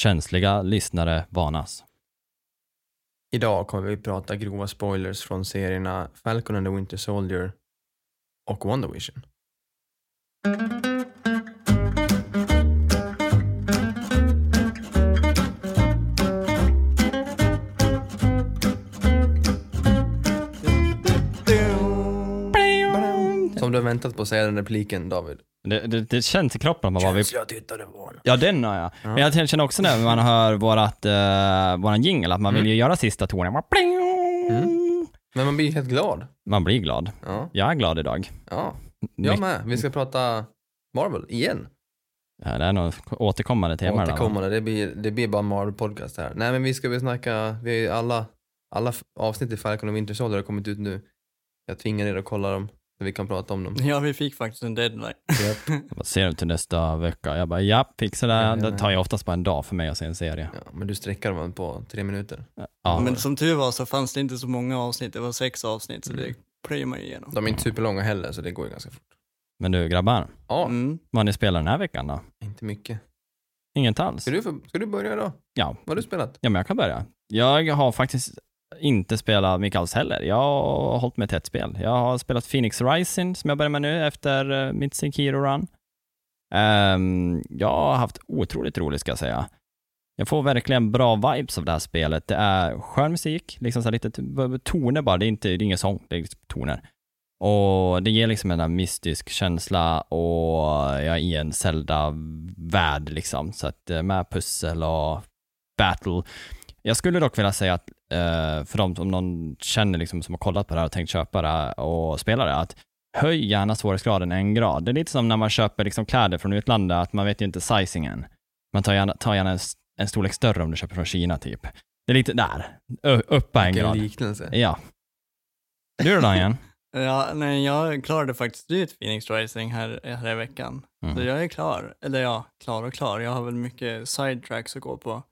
känsliga lyssnare varnas. Idag kommer vi prata grova spoilers från serierna Falcon and the Winter Soldier och WandaVision. Som du har väntat på att säga den repliken David. Det, det, det känns i kroppen att man bara vill... jag tittade på honom. Ja, den har jag. Men jag känner också när man hör vårat, uh, våran jingle att man vill ju göra sista tonen. Mm. Men man blir helt glad. Man blir glad. Ja, Jag är glad idag. ja. Jag med. Vi ska prata Marvel igen. Ja, det är nog återkommande tema. där? Återkommande, det blir, det blir bara Marvel podcast här. Nej men vi ska väl snacka, vi är alla, alla f- avsnitt i Falcon och Winter Soldier har kommit ut nu. Jag tvingar er att kolla dem, så vi kan prata om dem. Ja, vi fick faktiskt en deadline. Jag bara ser du till nästa vecka? Jag bara, ja, fixa det. Ja, ja, Det tar ju oftast bara en dag för mig att se en serie. Ja, men du sträckar dem på tre minuter. Ja, Men som tur var så fanns det inte så många avsnitt, det var sex avsnitt, så det plöjer man ju igenom. De är inte superlånga heller, så det går ju ganska fort. men du grabbar, Ja, Mm. vad ni spelar den här veckan då? inte mycket. Inget alls? Ska du, ska du börja då? Ja. Vad har du spelat? Ja, men jag kan börja. Jag har faktiskt inte spelat mycket alls heller. Jag har hållit mig till ett spel. Jag har spelat Phoenix Rising som jag börjar med nu efter eh, mitt Sekiro-run. Um, ehm, jag har haft otroligt roligt ska jag säga. Jag får verkligen bra vibes av det här spelet. Det är skön musik, liksom så här lite toner bara. Det är, inte, det är ingen sång, det är liksom toner. Och det ger liksom en där mystisk känsla och jag är i en Zelda-värld liksom. Så att eh, med pussel och battle. Jag skulle dock vilja säga att eh, för de om någon känner liksom som har kollat på det här och tänkt köpa det här och spela det, att höj gärna svårighetsgraden en grad. Det är lite som när man köper liksom kläder från utlandet, att man vet ju inte sizingen. Man tar gärna, tar gärna en, en storlek större om du köper från Kina typ. Det är lite där, Ö, uppa en Vilken grad. liknelse. Ja. Du då Daniel? Ja, nej, jag klarade faktiskt ut Phoenix Rising här, här i veckan. Så Mm. jag är klar. Eller ja, klar och klar. Jag har väl mycket sidetracks att gå på.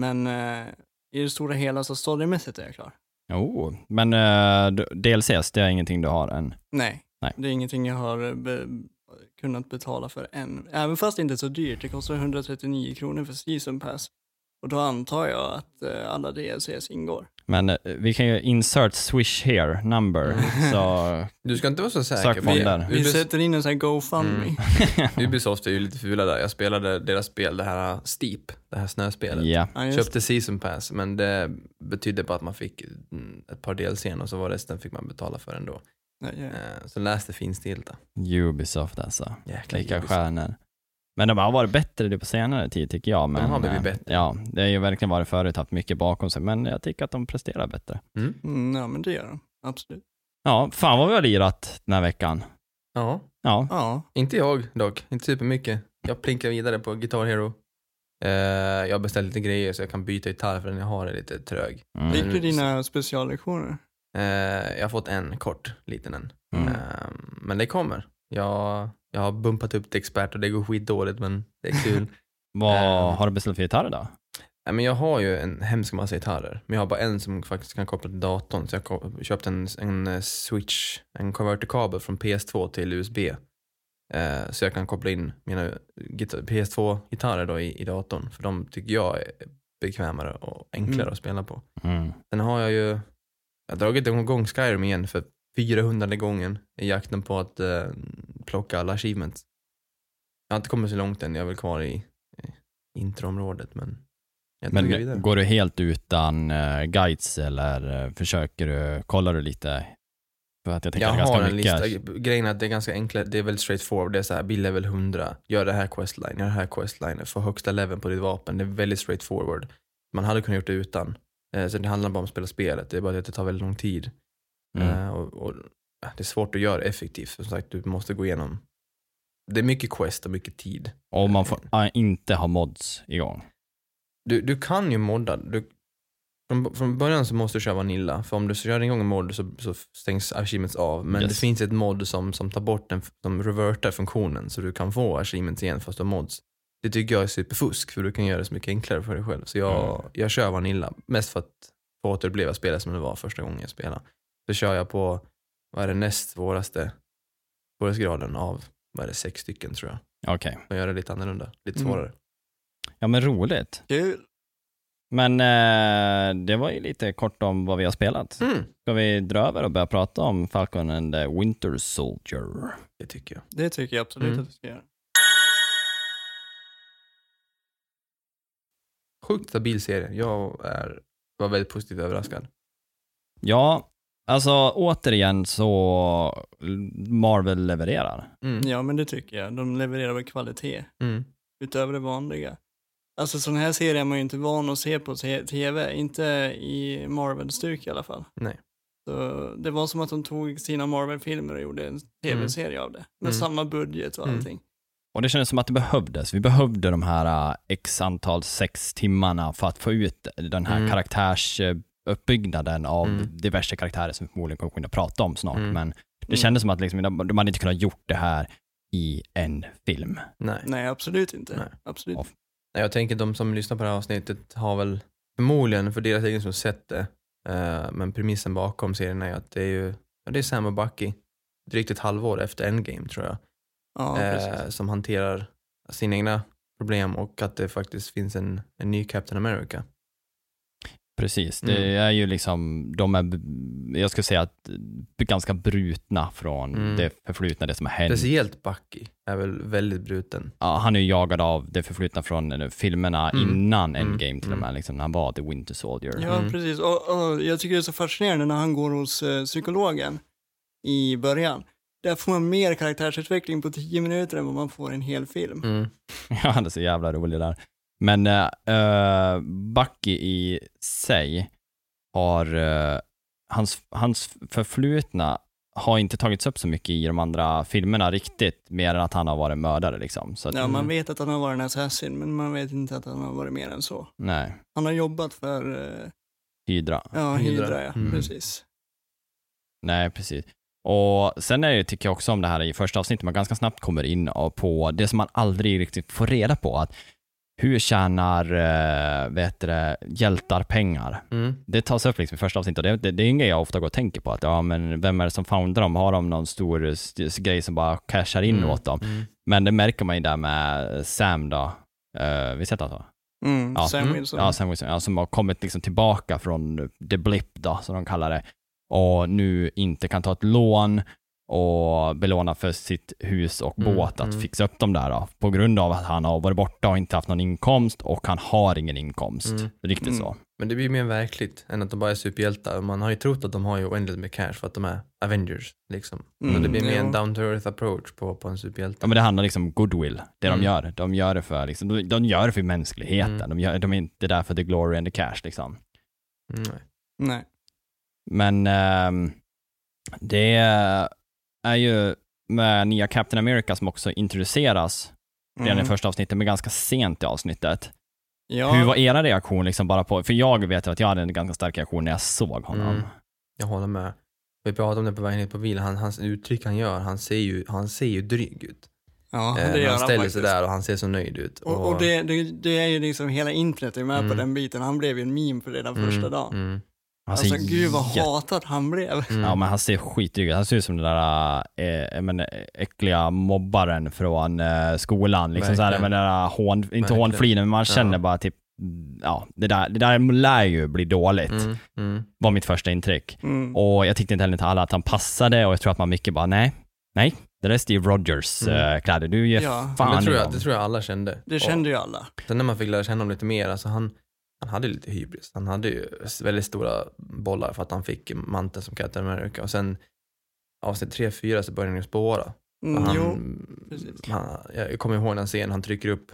Men eh, i det stora hela så storymässigt är jag klar. Oh, men uh, DLCs, det är ingenting du har än? Nej, Nej. det är ingenting jag har eh, be- kunnat betala för än. Även fast det inte är så dyrt. Det kostar 139 kronor för season pass. Och då antar jag att eh, alla DLCs ingår. Men eh, vi kan ju insert swish here number, så Du ska inte vara så säker. Sök. Vi Ubis- sätter in en sån här GoFundMe. Mm. Ubisoft är ju lite fula där. Jag spelade deras spel, det här Steep, det här snöspelet. Ja, just Köpte season pass, men det betydde bara att man fick mm, ett par DLCn och så var resten fick man betala för ändå. Eh, Så läste finstilta. Ubisoft alltså. Jäkla Lika Ubisoft. stjärnor. Men de har varit bättre det på senare tid tycker jag. Men, har blivit eh, bättre. Ja, det har ju verkligen varit förut, haft mycket bakom sig, men jag tycker att de presterar bättre. Mm. Mm, ja, men det gör de. Absolut. Ja, fan vad vi har lirat den här veckan. Ja, Ja, Ja, inte jag dock. Inte supermycket. Jag plinkar vidare på Guitar Hero. Eh, jag har beställt lite grejer så jag kan byta gitarr för den jag har är lite trög. mm. fick Mm. du dina speciallektioner? Eh, jag har fått en kort, liten en. Mm. Eh, men det kommer. Jag, jag har bumpat upp till expert och det går skitdåligt men det är kul. vad eh, har du beställt för gitarr då? Nej, men jag har ju en hemsk massa gitarrer, men jag har bara en som faktiskt kan koppla till datorn. Så jag köpte en, en eh, switch, en konverterkabel från PS2 till USB. Eh, så jag kan koppla in mina gitar- PS2-gitarrer då i, i datorn, för de tycker jag är bekvämare och enklare Mm. att spela på. Mm. Sen har jag ju, jag har dragit igång Skyrim igen för 400 gången i jakten på att eh, plocka alla achievements. Jag har inte kommit så långt än, jag är väl kvar i, introområdet men jag vidare. Men går du helt utan uh, guides eller eh, försöker du, kollar du lite? För att jag tänker Jag ganska har en mycket. lista, grejen är att det är ganska enkelt, det är väldigt straightforward, det är så här, bli level 100, gör det här questline, gör det här questline, få högsta leveln på ditt vapen, det är väldigt straightforward. Man hade kunnat gjort det utan, eh, så det handlar bara om att spela spelet, det är bara att det tar väldigt lång tid. Mm. Eh, och, och, det är svårt att göra effektivt, som sagt, du måste gå igenom, det är mycket quest och mycket tid. Och man får ah, inte ha mods igång. Du, du kan ju modda, du, från, från början så måste du köra Vanilla, för om du kör igång en mod så, så stängs achievements av. Men Yes. det finns ett mod som, som tar bort den, som revertar funktionen så du kan få achievements igen fast du har mods. Det tycker jag är superfusk för du kan göra det så mycket enklare för dig själv. Så jag, Mm. jag kör Vanilla, mest för att få återuppleva spelet som det var första gången jag spelade. Så kör jag på, vad är det näst svåraste svårighetsgraden av, vad är det, sex stycken tror jag. Okej. Och gör det lite annorlunda, lite Mm. svårare. Ja, men roligt. Kul. Men eh, det var ju lite kort om vad vi har spelat. Mm. Ska vi dra över och börja prata om Falcon and the Winter Soldier? Det tycker jag. Det tycker jag absolut Mm. att du ska göra. Sjukt stabil serie. Jag är, var väldigt positivt överraskad. Ja, alltså återigen så Marvel levererar. Mm. Ja, men det tycker jag. De levererar väl kvalitet Mm. utöver det vanliga. Alltså sån här serier är man ju inte van att se på tv, inte i Marvel-stuk i alla fall. Nej. Så det var som att de tog sina Marvel-filmer och gjorde en tv-serie av det. Med Mm. samma budget och Mm. allting. Och det kändes som att det behövdes. Vi behövde de här äh, x antal sex timmarna för att få ut den här Mm. Karaktärsuppbyggnaden av Mm. diverse karaktärer som vi förmodligen kommer kunna prata om snart. Mm. Men det Mm. kändes som att liksom, de de hade inte kunnat gjort det här i en film. Nej. Nej, absolut inte. Nej. Absolut. Jag tänker de som lyssnar på det här avsnittet har väl förmodligen för deras egen skull sett det. Eh, men premissen bakom serien är att det är ju ja, det är Sam och Bucky drygt ett halvår efter Endgame tror jag. Ja, precis. som hanterar sina egna problem och att det faktiskt finns en, en ny Captain America. Precis, det Mm. är ju liksom, de är, jag skulle säga att ganska brutna från Mm. det förflutna, det som har hänt. Speciellt Bucky är väl väldigt bruten. Ja, han är ju jagad av det förflutna från eh, filmerna Mm. innan Mm. Endgame till och med, Mm. liksom, när han var The Winter Soldier. Ja, Mm. precis. Och, och jag tycker det är så fascinerande när han går hos eh, psykologen i början. Där får man mer karaktärsutveckling på tio minuter än vad man får i en hel film. Mm. Ja, han är så jävla rolig där. Men uh, Bucky i sig har, eh, hans, hans förflutna har inte tagits upp så mycket i de andra filmerna riktigt, mer än att han har varit mördare liksom. Så att, Ja, Mm. man vet att han har varit en assassin, men man vet inte att han har varit mer än så. nej, Han har jobbat för, eh, Hydra. ja, Hydra. Hydra, ja, Mm. precis. Nej, precis. Och sen är det, tycker jag också om det här i första avsnittet, man ganska snabbt kommer in på det som man aldrig riktigt får reda på, att hur tjänar äh, vet det, hjältar pengar? Mm. Det tas upp liksom i första avsnittet och det, det, det är en grej jag ofta går och tänker på, att ja, men vem är det som foundar dem? Har de någon stor st- st- grej som bara cashar in Mm. åt dem? Mm. Men det märker man ju där med Sam då, uh, visst heter han så? Mm, Ja. Sam Mm. Wilson. Ja, Sam Wilson, ja, som har kommit liksom tillbaka från the blip då, som de kallar det, och nu inte kan ta ett lån och belåna för sitt hus och Mm, båt att mm. fixa upp dem där då, på grund av att han har varit borta och inte haft någon inkomst och han har ingen inkomst. Mm. Riktigt Mm. så. Men det blir mer verkligt än att de bara är superhjältar. Man har ju trott att de har ju oändligt med cash för att de är Avengers. Liksom. Mm, Men det blir mer en down to earth approach på, på en superhjälte. Ja, men det handlar liksom om goodwill, det Mm. de gör. De gör det för, liksom, de, de gör det för mänskligheten. Mm. De, gör, de är inte där för the glory and the cash liksom. Mm, nej. Nej. Men ehm, det är ju med nya Captain America som också introduceras redan Mm. i första avsnittet, men ganska sent i avsnittet. Ja, Hur var era reaktion liksom bara på, för jag vet att jag hade en ganska stark reaktion när jag såg honom. Mm. Jag håller med. Vi pratade om det på vägen hit på bilen. Han, hans uttryck han gör, han ser ju, han ser ju dryg ut. ja Eh, det gör han han ställer faktiskt. sig där och han ser så nöjd ut. Och, och det, det, det är ju liksom, hela internet är med på Mm. den biten. Han blev ju en meme på redan Mm, första dagen. Ser Alltså gud vad hatad han blev. mm. Ja men han ser skitdryg ut. Han ser ut som den där äh, men, äh, äckliga mobbaren från äh, skolan. Liksom såhär, med den där hån, inte Verkligen. hånflinen, men man känner Ja. bara typ, ja, det där, det där lär ju bli dåligt, Mm, mm. var mitt första intryck. Mm. Och jag tyckte inte heller till alla att han passade och jag tror att man mycket bara, nej, nej, det där är Steve Rogers Mm. äh, kläder, du ger Ja. fan det, tror jag, det tror jag alla kände. Det Och kände ju alla. sen när man fick lära känna honom lite mer, alltså han, han hade lite hybris. Han hade ju väldigt stora bollar för att han fick manteln som Captain America. Och sen avsnitt 3-4 så började han ju spåra. Mm, han, han, jag kommer ihåg den scenen, han trycker upp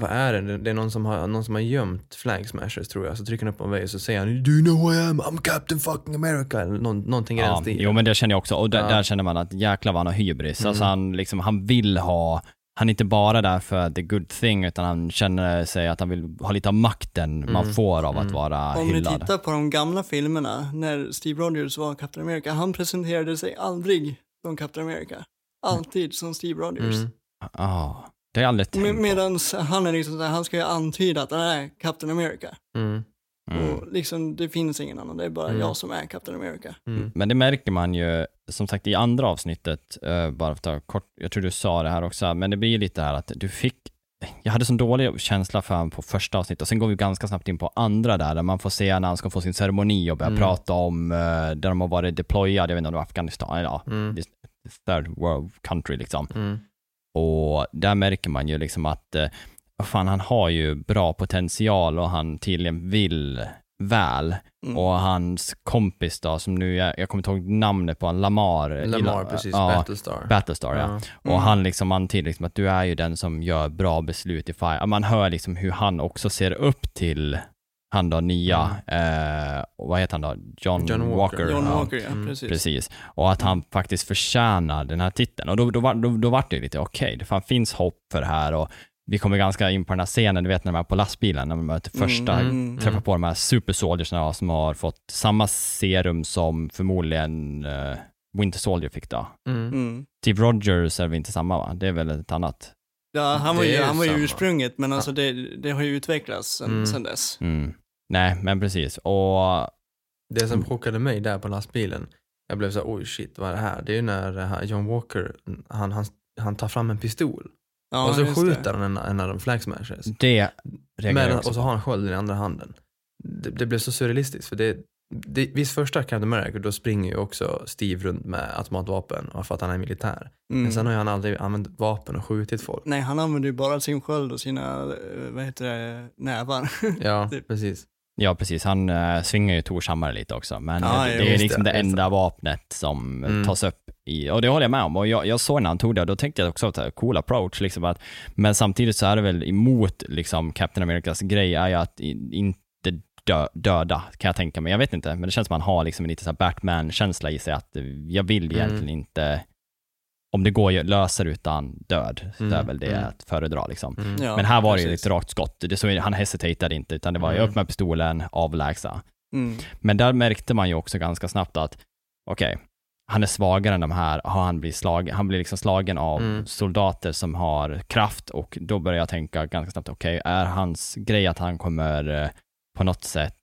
vad är det? Det är någon som har, någon som har gömt flag smashers tror jag. Så trycker han upp en vägg och så säger han Do you know who I am? I'm Captain fucking America. Eller någon, någonting i den Ja, stilen. jo men det känner jag också, och där, Ja. där känner man att jäklar vad han har hybris. Mm. Alltså han, liksom, han vill ha, han är inte bara där för the good thing, utan han känner sig att han vill ha lite av makten man Mm. får av att Mm. vara Om ni hyllad. tittar på de gamla filmerna, när Steve Rogers var Captain America, han presenterade sig aldrig som Captain America. Alltid som Steve Rogers. Mm. Ja, det har jag aldrig tänkt Med. Medan han är liksom så här, han ska ju antyda att han är Captain America. Mm. Mm. Och liksom, det finns ingen annan, det är bara Mm. jag som är Captain America. Mm. Men det märker man ju, som sagt i andra avsnittet, eh, bara för att ta kort, jag tror du sa det här också, men det blir ju lite här att du fick jag hade sån dålig känsla för honom på första avsnittet och sen går vi ganska snabbt in på andra där, där man får se när han ska få sin ceremoni och börja Mm. prata om uh, där de har varit deployad, jag vet inte om det var Afghanistan, ja, Mm. third world country liksom. Mm. Och där märker man ju liksom att, eh, fan, han har ju bra potential och han tydligen vill väl. Mm. Och hans kompis då, som nu, jag, jag kommer inte ihåg namnet på honom, Lamar. Lamar, precis. Ja, Battlestar. Battlestar, ja. Ja. Och Mm. han liksom antyder liksom att du är ju den som gör bra beslut i Fire. Man hör liksom hur han också ser upp till han då nya, eh, och vad heter han då? John, John Walker. Walker. John ja. Walker, ja, Mm, precis. Precis. Och att han faktiskt förtjänar den här titeln. Och då, då, var, då, då var det ju lite, okej, det fan finns hopp för det här och vi kommer ganska in på den här scenen, du vet när de är på lastbilen, när man möter första, Mm. träffar på de här super soldiersna som har fått samma serum som förmodligen uh, Winter Soldier fick då. Mm. Mm. Steve Rogers är väl inte samma va? Det är väl ett annat. Ja, han var ju, han var ju ursprunget, men alltså det, det har ju utvecklats sen, Mm. sen dess. Mm. Nej, men precis. Och Det som Mm. chockade mig där på lastbilen, jag blev så oj shit, vad är det här? Det är ju när här John Walker, han, han, han tar fram en pistol Ja, och så skjuter han en, en av de flag smashers. det reagerar Men, jag och så har han skölden i andra handen. Det, det blev så surrealistiskt för det, det visst första Captain America då springer ju också Steve runt med automatvapen och för att han är militär. Mm. Men sen har ju han aldrig använt vapen och skjutit folk. Nej, han använder ju bara sin sköld och sina, eh, vad heter det, nävar. Ja, Typ. precis. Ja, precis. Han uh, svingar ju Tors hammare lite också, men Ja, det, det är liksom det, det, enda vapnet som Mm. tas upp i, och det håller jag med om. Och jag, jag såg när han tog det, och då tänkte jag också att cool approach, liksom att, men samtidigt så är det väl emot liksom Captain Americas grej, är ju att inte dö, döda, kan jag tänka mig. Jag vet inte, men det känns som att han har liksom en lite så Batman-känsla i sig, att eh, jag vill Mm. egentligen inte, om det går att lösa det utan död, så Mm, är väl det mm. att föredra liksom. Mm. Ja, Men här var det ju precis. ett rakt skott. Det så, han hesiterade inte, utan det var ju Mm. upp med pistolen, avlägsa. Mm. Men där märkte man ju också ganska snabbt att, okej, han är svagare än de här, har han blir slagen, han blir liksom slagen av Mm. soldater som har kraft och då börjar jag tänka ganska snabbt, okej, är hans grej att han kommer eh, på något sätt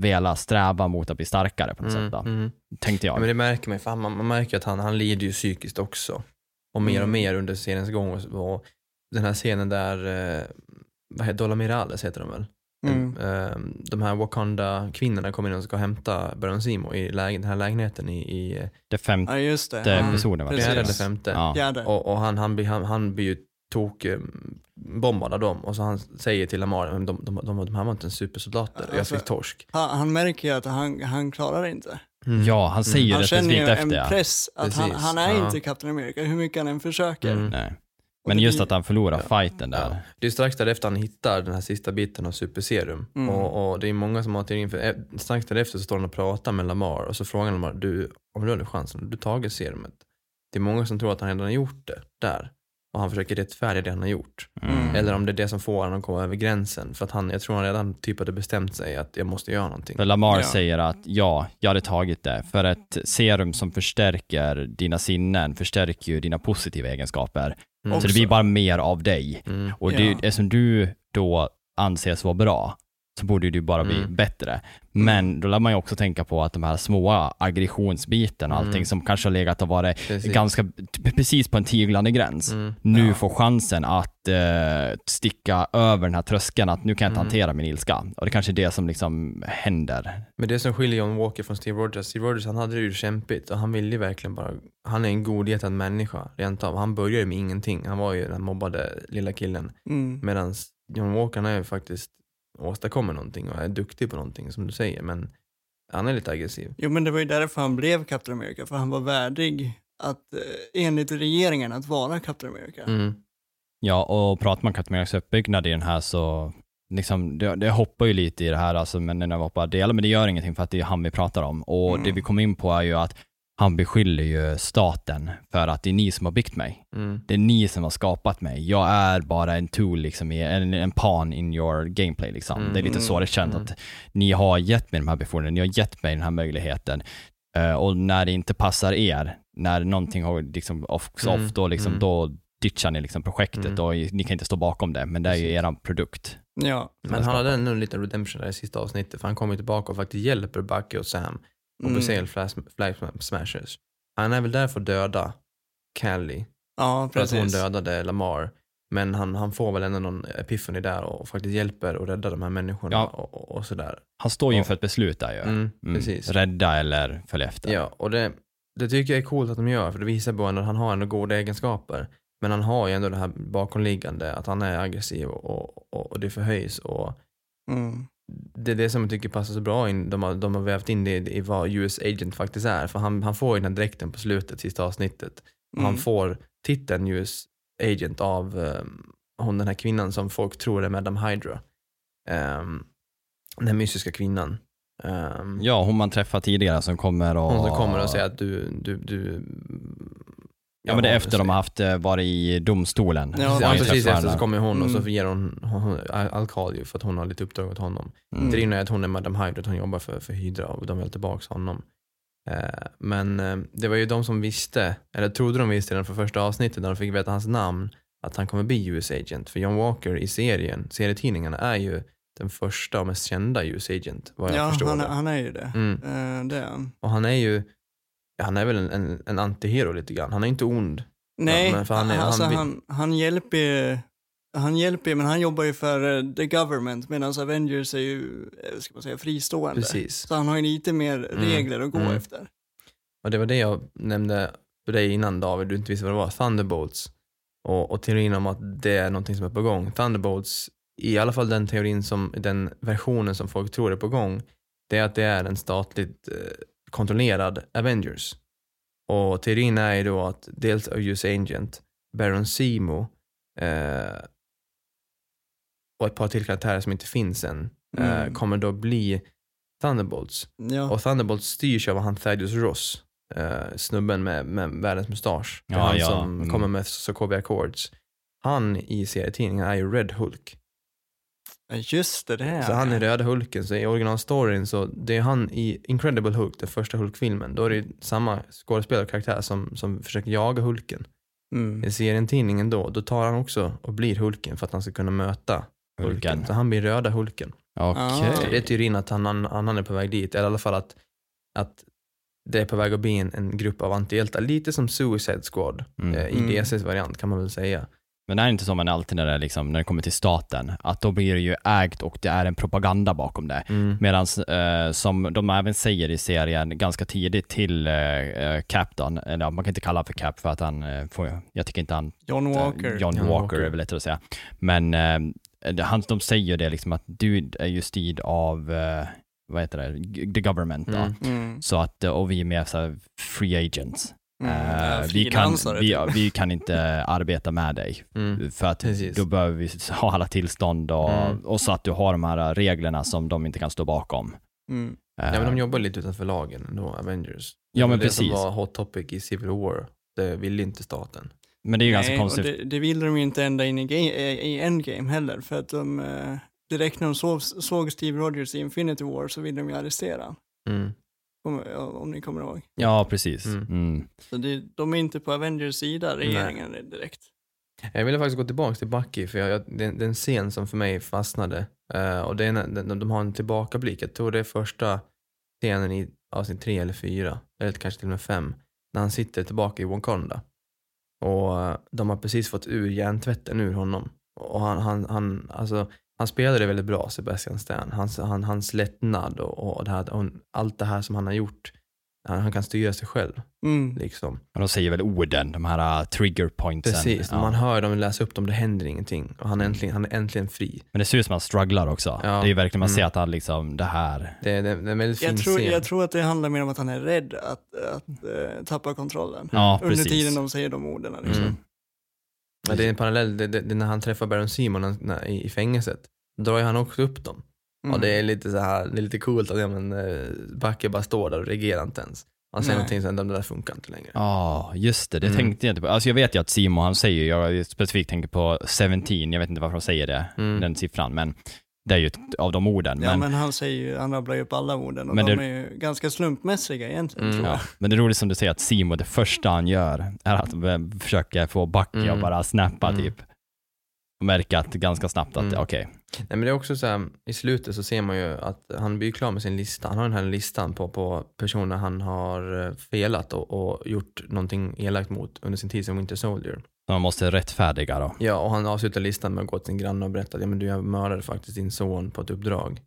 vilja sträva mot att bli starkare på något sätt då, Mm. tänkte Ja, jag. men det märker man, för man, man märker att han, han lider ju psykiskt också. Och mer och Mm. mer under seriens gång. Och, och den här scenen där, eh, vad heter Dollar Mirales heter de väl? Mm. Eh, de här Wakanda-kvinnorna kommer in och ska hämta Baron Simo i läge, den här lägenheten i, i Det femte Ja, just det. Mm. episoden det. precis. fjärde eller femte. Ja. Och, och han, han, blir, han, han blir ju tok bombad av dem och så han säger till Lamar, de, de, de, de, de här var inte en supersoldater och jag Alltså- fick torsk. Han, han märker ju att han, han klarar det inte. Ja, han säger ju Han det känner ju en press att han, Precis, han är ja. inte Captain America, hur mycket han än försöker. Mm. Nej. Men just att han förlorar Ja. fighten där. Ja. Det är strax därefter han hittar den här sista biten av superserum. Mm. Och, och det är många som har teorin för eh, strax därefter så står han och pratar med Lamar och så frågar han Lamar, du, om du hade chansen, har du tagit serumet? Det är många som tror att han redan har gjort det där. Och han försöker rättfärdiga det han har gjort. Mm. Eller om det är det som får honom att komma över gränsen. För att han, jag tror han redan typ hade bestämt sig att jag måste göra någonting. För Lamar Ja. säger att ja, jag hade tagit det. För ett serum som förstärker dina sinnen förstärker ju dina positiva egenskaper. Mm. Så det blir bara mer av dig. Mm. Och det, Ja. eftersom du då anses vara bra, så borde du bara bli Mm. bättre. Men då lär man ju också tänka på att de här små aggressionsbiten och allting Mm. som kanske har legat och varit Precis. ganska, precis på en tiglande gräns, Mm. nu Ja. får chansen att eh, sticka över den här tröskeln, att nu kan jag inte Mm. hantera min ilska. Och det kanske är det som liksom händer. Men det som skiljer John Walker från Steve Rogers, Steve Rogers han hade det ju kämpigt och han ville ju verkligen bara, han är en godhjärtad människa rent av. Han började ju med ingenting, han var ju den mobbade lilla killen. Mm. Medan John Walker han är ju faktiskt åstadkommer någonting och är duktig på någonting som du säger men han är lite aggressiv. Jo, men det var ju därför han blev Captain America, för han var värdig att, eh, enligt regeringen, att vara Captain America. Mm. Ja, och pratar man Captain Americas uppbyggnad i den här så liksom, det, det hoppar ju lite i det här, alltså, men när jag bara delar, men det gör ingenting för att det är han vi pratar om. Och Mm. det vi kommer in på är ju att han beskyller ju staten för att det är ni som har byggt mig. Mm. Det är ni som har skapat mig. Jag är bara en tool, liksom, en, en pan in your gameplay. Liksom. Mm. Det är lite så det känns, Mm. att ni har gett mig de här befogenheterna, ni har gett mig den här möjligheten. Eh, och när det inte passar er, när någonting har liksom off, Mm. off då, liksom, Mm. då ditchar ni liksom projektet Mm. och ni kan inte stå bakom det, men det är ju eran produkt. Ja. Men han hade ändå en liten redemption där i sista avsnittet för han kommer tillbaka och faktiskt hjälper Bucky och Sam och Mm. besegrar flag, flag smashers. Han är väl där för att döda Callie Ja, för att hon dödade Lamar. Men han, han får väl ändå någon epiphany där och faktiskt hjälper och räddar de här människorna Ja. och, och, och sådär. Han står ju inför ett beslut där ju. Mm, precis. Rädda eller följa efter. Ja, och det, det tycker jag är coolt att de gör för det visar på att han har ändå goda egenskaper. Men han har ju ändå det här bakomliggande, att han är aggressiv och, och, och det förhöjs. Och Mm. Det är det som jag tycker passar så bra in. De har, de har vävt in det i vad US Agent faktiskt är. För han, han får ju den här dräkten på slutet, sista avsnittet. Och Han Mm. får titeln US Agent av um, hon den här kvinnan som folk tror är Madame Hydra. Um, den här mystiska kvinnan. Um, Ja, hon man träffar tidigare som kommer och... Hon som kommer och säger att du, du, du Ja, men det är efter de har haft, eh, varit i domstolen. Ja, Ja, han precis efter så kommer hon och så Mm. ger hon, hon, hon Alkali för att hon har lite uppdrag åt honom. Mm. Det är att hon är Madame Hydra, att hon jobbar för, för Hydra och de vill tillbaka honom. Eh, men eh, det var ju de som visste, eller trodde de visste redan från första avsnittet när de fick veta hans namn, att han kommer bli US Agent. För John Walker i serien, serietidningarna är ju den första och mest kända US Agent, vad jag Ja, förstår han, det. han är ju det. Mm. Eh, det är han. Och han är ju, ja, han är väl en, en, en antihero lite grann. Han är inte ond. Nej, men han är- alltså han han, vill- han, hjälper ju, han hjälper men han jobbar ju för eh, the government medan Avengers är ju, eh, ska man säga, fristående. Precis. Så han har ju lite mer regler att gå mm. efter. Och det var det jag nämnde för dig innan David, du inte visste vad det var, Thunderbolts. Och, och teorin om att det är någonting som är på gång. Thunderbolts, i alla fall den teorin som, den versionen som folk tror är på gång, det är att det är en statligt eh, kontrollerad Avengers. Och teorin är ju då att dels US Agent, Baron Zemo eh, och ett par till karaktärer som inte finns än eh, Mm. kommer då bli Thunderbolts. Ja. Och Thunderbolt styrs av han Thaddeus Ross, eh, snubben med, med världens mustasch. Ja, han ja, som mm. kommer med Sokovia Accords. Han i serietidningen är ju Red Hulk. Ja, Just det, det är Så han är Röda Hulken, så i originalstoryn så det är han i Incredible Hulk, den första Hulk-filmen, då är det samma skådespelarkaraktär som, som försöker jaga Hulken. Mm. I serietidningen då, då tar han också och blir Hulken för att han ska kunna möta Hulken. Hulken. Så han blir Röda Hulken. Okej. Ah. Så det är teorin att han, han, han är på väg dit, eller i alla fall att, att det är på väg att bli en, en grupp av antihjältar, lite som Suicide Squad Mm. eh, i Mm. DCs variant kan man väl säga. Men det är inte som man alltid när det, liksom, när det kommer till staten, att då blir det ju ägt och det är en propaganda bakom det. Mm. Medan eh, som de även säger i serien ganska tidigt till eh, eh, Cap då, eller man kan inte kalla honom för Cap för att han eh, får, jag tycker inte han John Walker. John, John Walker, Walker. är väl lättare att säga. Men eh, det- han, de säger det liksom att du är ju styrd av, eh, vad heter det, the government då. Mm. Mm. Så att, eh, och vi är mer så här free agents. Mm. Eh, vi, kan, frilansare, vi, typ. vi kan inte arbeta med dig. Mm. För att Precis. då behöver vi ha alla tillstånd och, Mm. och så att du har de här reglerna som de inte kan stå bakom. Mm. Eh, Ja men de jobbar lite utanför lagen ändå, Avengers. Ja, Det men det precis. som var hot topic i Civil War. Det ville inte staten. men det är ju ganska Nej, konstigt. Det, det vill de ju inte ända in i, ga- eh, i Endgame heller, för att de, direkt när de såg, såg Steve Rogers i Infinity War så ville de ju arrestera Mm. Om, om ni kommer ihåg. Ja, precis. Mm. Mm. Så det, de är inte på Avengers sida, regeringen direkt. Jag ville faktiskt gå tillbaka till Bucky för jag, jag, det, det är en scen som för mig fastnade. Eh, och det är när, de, de har en tillbakablick. Jag tror det är första scenen i avsnitt tre eller fyra, eller kanske till och med fem, när han sitter tillbaka i Wakanda. Och eh, de har precis fått ur hjärntvätten ur honom. Och han, han, han, alltså, han spelade väldigt bra, Sebastian Stan. Hans, han, hans lättnad och, och, det här, och allt det här som han har gjort. Han, han kan styra sig själv. Mm. Liksom. Men de säger väl orden, de här uh, trigger pointsen. Precis, när Ja. man hör dem läsa upp dem, det händer ingenting. Och han är äntligen, han är äntligen fri. Men det ser ut som att han strugglar också. Ja. Det är ju verkligen, man Mm. ser att han liksom, det här. Det, det, det är en väldigt fin Jag, tror, scen. jag tror att det handlar mer om att han är rädd att, att eh, tappa kontrollen. Ja, Under precis. tiden de säger de orden. Liksom. Mm. Ja, det är en parallell, det, det, det är när han träffar Baron Simon när, när, i, i fängelset. Drar ju han också upp dem. Mm. Och det är lite så här, det är lite coolt att ja, men, eh, Backe bara står där och reagerar inte ens. Han säger Nej. någonting sen, det där funkar inte längre. Ja, just det. Det Mm. tänkte jag inte på. Alltså jag vet ju att Simon, han säger, jag specifikt tänker på 17, jag vet inte varför de säger det, Mm. den siffran, men det är ju ett av de orden. Ja, men, men han säger ju, han rabblar ju upp alla orden och Men de det- är ju ganska slumpmässiga egentligen Mm. tror jag. ja. men det är roligt som du säger att Simon, det första han gör är att försöka få Bucky Mm. att bara snappa Mm. typ. Och märka att ganska snabbt att, Mm. okej, Nej, men det är också så här, i slutet så ser man ju att han blir klar med sin lista. Han har den här listan på, på personer han har eh, felat och, och gjort någonting elakt mot under sin tid som Winter Soldier. Man måste rättfärdiga då. Ja, och han avslutar listan med att gå till sin granne och berätta att ja, men du jag mördade faktiskt din son på ett uppdrag.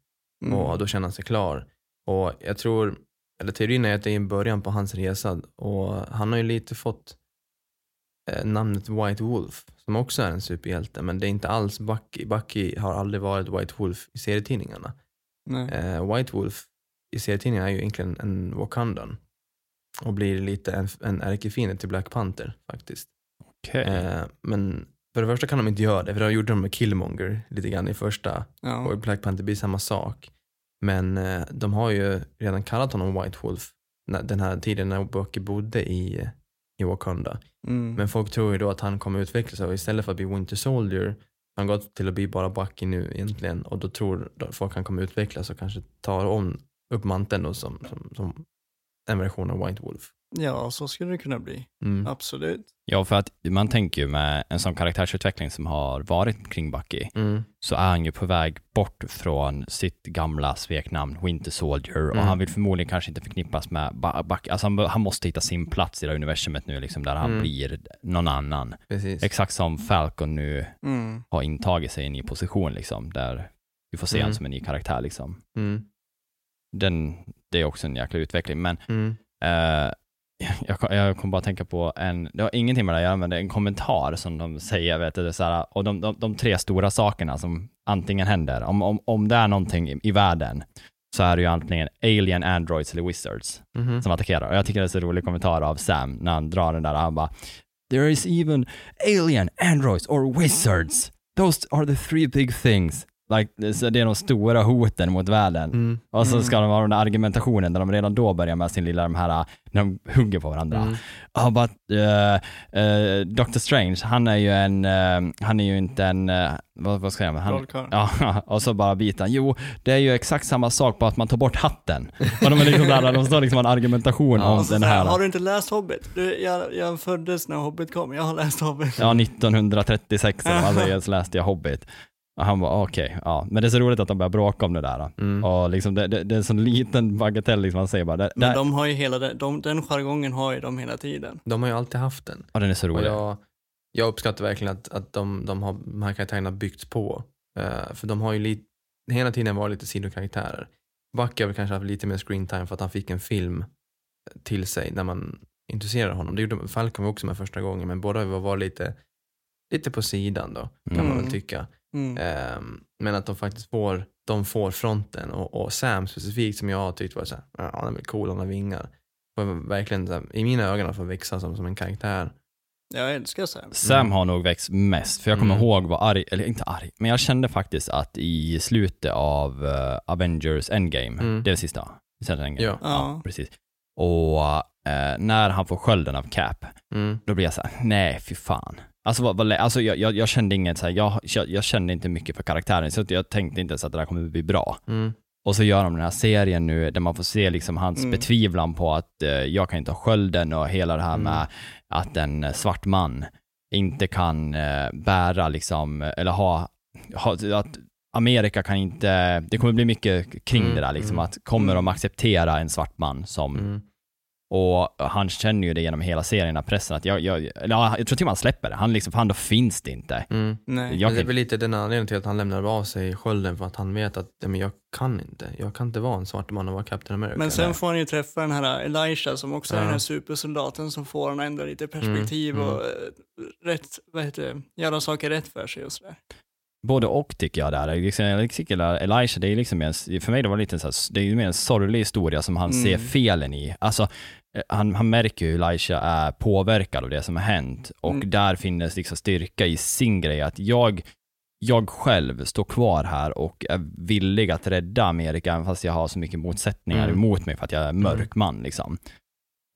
Mm. Och då känner han sig klar. Och jag tror, eller teorin är att det är en början på hans resa och han har ju lite fått eh, namnet White Wolf som också är en superhjälte men det är inte alls Bucky. Bucky har aldrig varit White Wolf i serietidningarna. Nej. Eh, White Wolf i serietidningarna är ju egentligen en Wakandan och blir lite en, en ärkefiende till Black Panther faktiskt. Okej. Eh, men för det första kan de inte göra det, för det gjorde de med Killmonger lite grann i första Ja. och i Black Panther blir samma sak. Men eh, de har ju redan kallat honom White Wolf den här tiden när Bucky bodde i, i Wakanda. Mm. Men folk tror ju då att han kommer utvecklas och istället för att bli Winter Soldier har han gått till att bli bara Bucky nu egentligen och då tror folk att han kommer utvecklas och kanske tar om upp manteln då som, som, som en version av White Wolf. ja, så skulle det kunna bli. Mm. Absolut. Ja, för att man tänker ju med en sån karaktärsutveckling som har varit kring Bucky, Mm. så är han ju på väg bort från sitt gamla sveknamn Winter Soldier och Mm. han vill förmodligen kanske inte förknippas med Bucky. Alltså han, han måste hitta sin plats i det här universumet nu, liksom, där han Mm. blir någon annan. Precis. Exakt som Falcon nu Mm. har intagit sig i en ny position, liksom, där vi får se Mm. honom som en ny karaktär. Liksom. Mm. Den, det är också en jäkla utveckling, men Mm. Eh, jag, jag kommer bara tänka på en, det har ingenting med det att göra, men det är en kommentar som de säger, vet du, så här, och de, de, de tre stora sakerna som antingen händer, om, om, om det är någonting i, i världen, så är det ju antingen alien, androids eller wizards Mhm. som attackerar. Och jag tycker det är så rolig kommentar av Sam när han drar den där, han bara There is even alien, androids or wizards. Those are the three big things. Like, det- är de stora hoten mot världen. Mm. Och så Mm. ska de ha den där argumentationen där de redan då börjar med sin lilla, de här, när de hugger på varandra. Mm. Ja, but uh, uh, Doctor Strange, han är ju en, uh, han är ju inte en, uh, vad, vad ska jag säga? Han, ja, och så bara biten. Jo, det är ju exakt samma sak, bara att man tar bort hatten. Och de är liksom där, de står liksom en argumentation Ja, om den han, här. Har du inte läst Hobbit? Du, jag, jag föddes när Hobbit kom, jag har läst Hobbit. Ja, 1936 eller vad man säger, så läste jag Hobbit. Och han bara okej, ja. Men det är så roligt att de börjar bråka om det där. Mm. Och liksom det, det, det är en sån liten bagatell, liksom, man säger bara, det, Men de har ju hela den, de, den jargongen har ju de hela tiden. De har ju alltid haft den. ja, den är så Och rolig. jag, jag uppskattar verkligen att, att de, de, har, de här karaktärerna byggts på. Eh, för de har ju lite, hela tiden varit lite sidokaraktärer. Bucky har väl kanske haft lite mer screen time för att han fick en film till sig där man intresserar honom. Det gjorde Falcon också med första gången men båda var, var lite, lite på sidan då kan man Mm. väl tycka. Mm. Ehm, men att de faktiskt får, de får fronten och, och Sam specifikt som jag har tyckt var såhär, ja han är cool, han har vingar. Får verkligen så här, i mina ögon få växa som, som en karaktär. Jag älskar Sam. Sam Mm. har nog växt mest, för jag kommer Mm. ihåg vad arg, eller inte arg, men jag kände faktiskt att i slutet av eh, Avengers Endgame, Mm. det är det sista, Avengers Endgame. Ja. Ja. precis. Och eh, när han får skölden av Cap, Mm. då blir jag så här: nej fy fan. Alltså, vad, vad, alltså jag, jag, jag kände inget så här, jag, jag, jag kände inte mycket för karaktären, så jag tänkte inte ens att det där kommer bli bra. Mm. Och så gör de den här serien nu där man får se liksom hans Mm. betvivlan på att eh, jag kan inte ha skölden och hela det här Mm. med att en eh, svart man inte kan eh, bära liksom, eller ha, ha, att Amerika kan inte, det kommer bli mycket kring Mm, det där liksom, mm, att kommer mm. de acceptera en svart man som, Mm. Och han känner ju det genom hela serien, av pressen, att jag, jag, eller, ja, jag tror till och med han släpper det, han liksom, fan då finns det inte. Mm. Nej. Jag det är väl lite den anledningen till att han lämnar av sig skölden för att han vet att men jag kan inte. Jag kan inte vara en svart man och vara Captain America. Men sen Nej. får han ju träffa den här Elisha som också är Ja. den här supersoldaten som får han ändå lite perspektiv Mm, mm. och eh, rätt, vad heter det, göra saker rätt för sig och sådär. Både och tycker jag där. Liksom, Elisha, det är liksom en, för mig det var lite så här, det är ju mer en sorglig historia som han Mm. ser felen i. Alltså, eh, han, han märker hur Elisha är påverkad av det som har hänt och Mm. där finns liksom styrka i sin grej att jag, jag själv står kvar här och är villig att rädda Amerika även fast jag har så mycket motsättningar Mm. emot mig för att jag är mörk man liksom.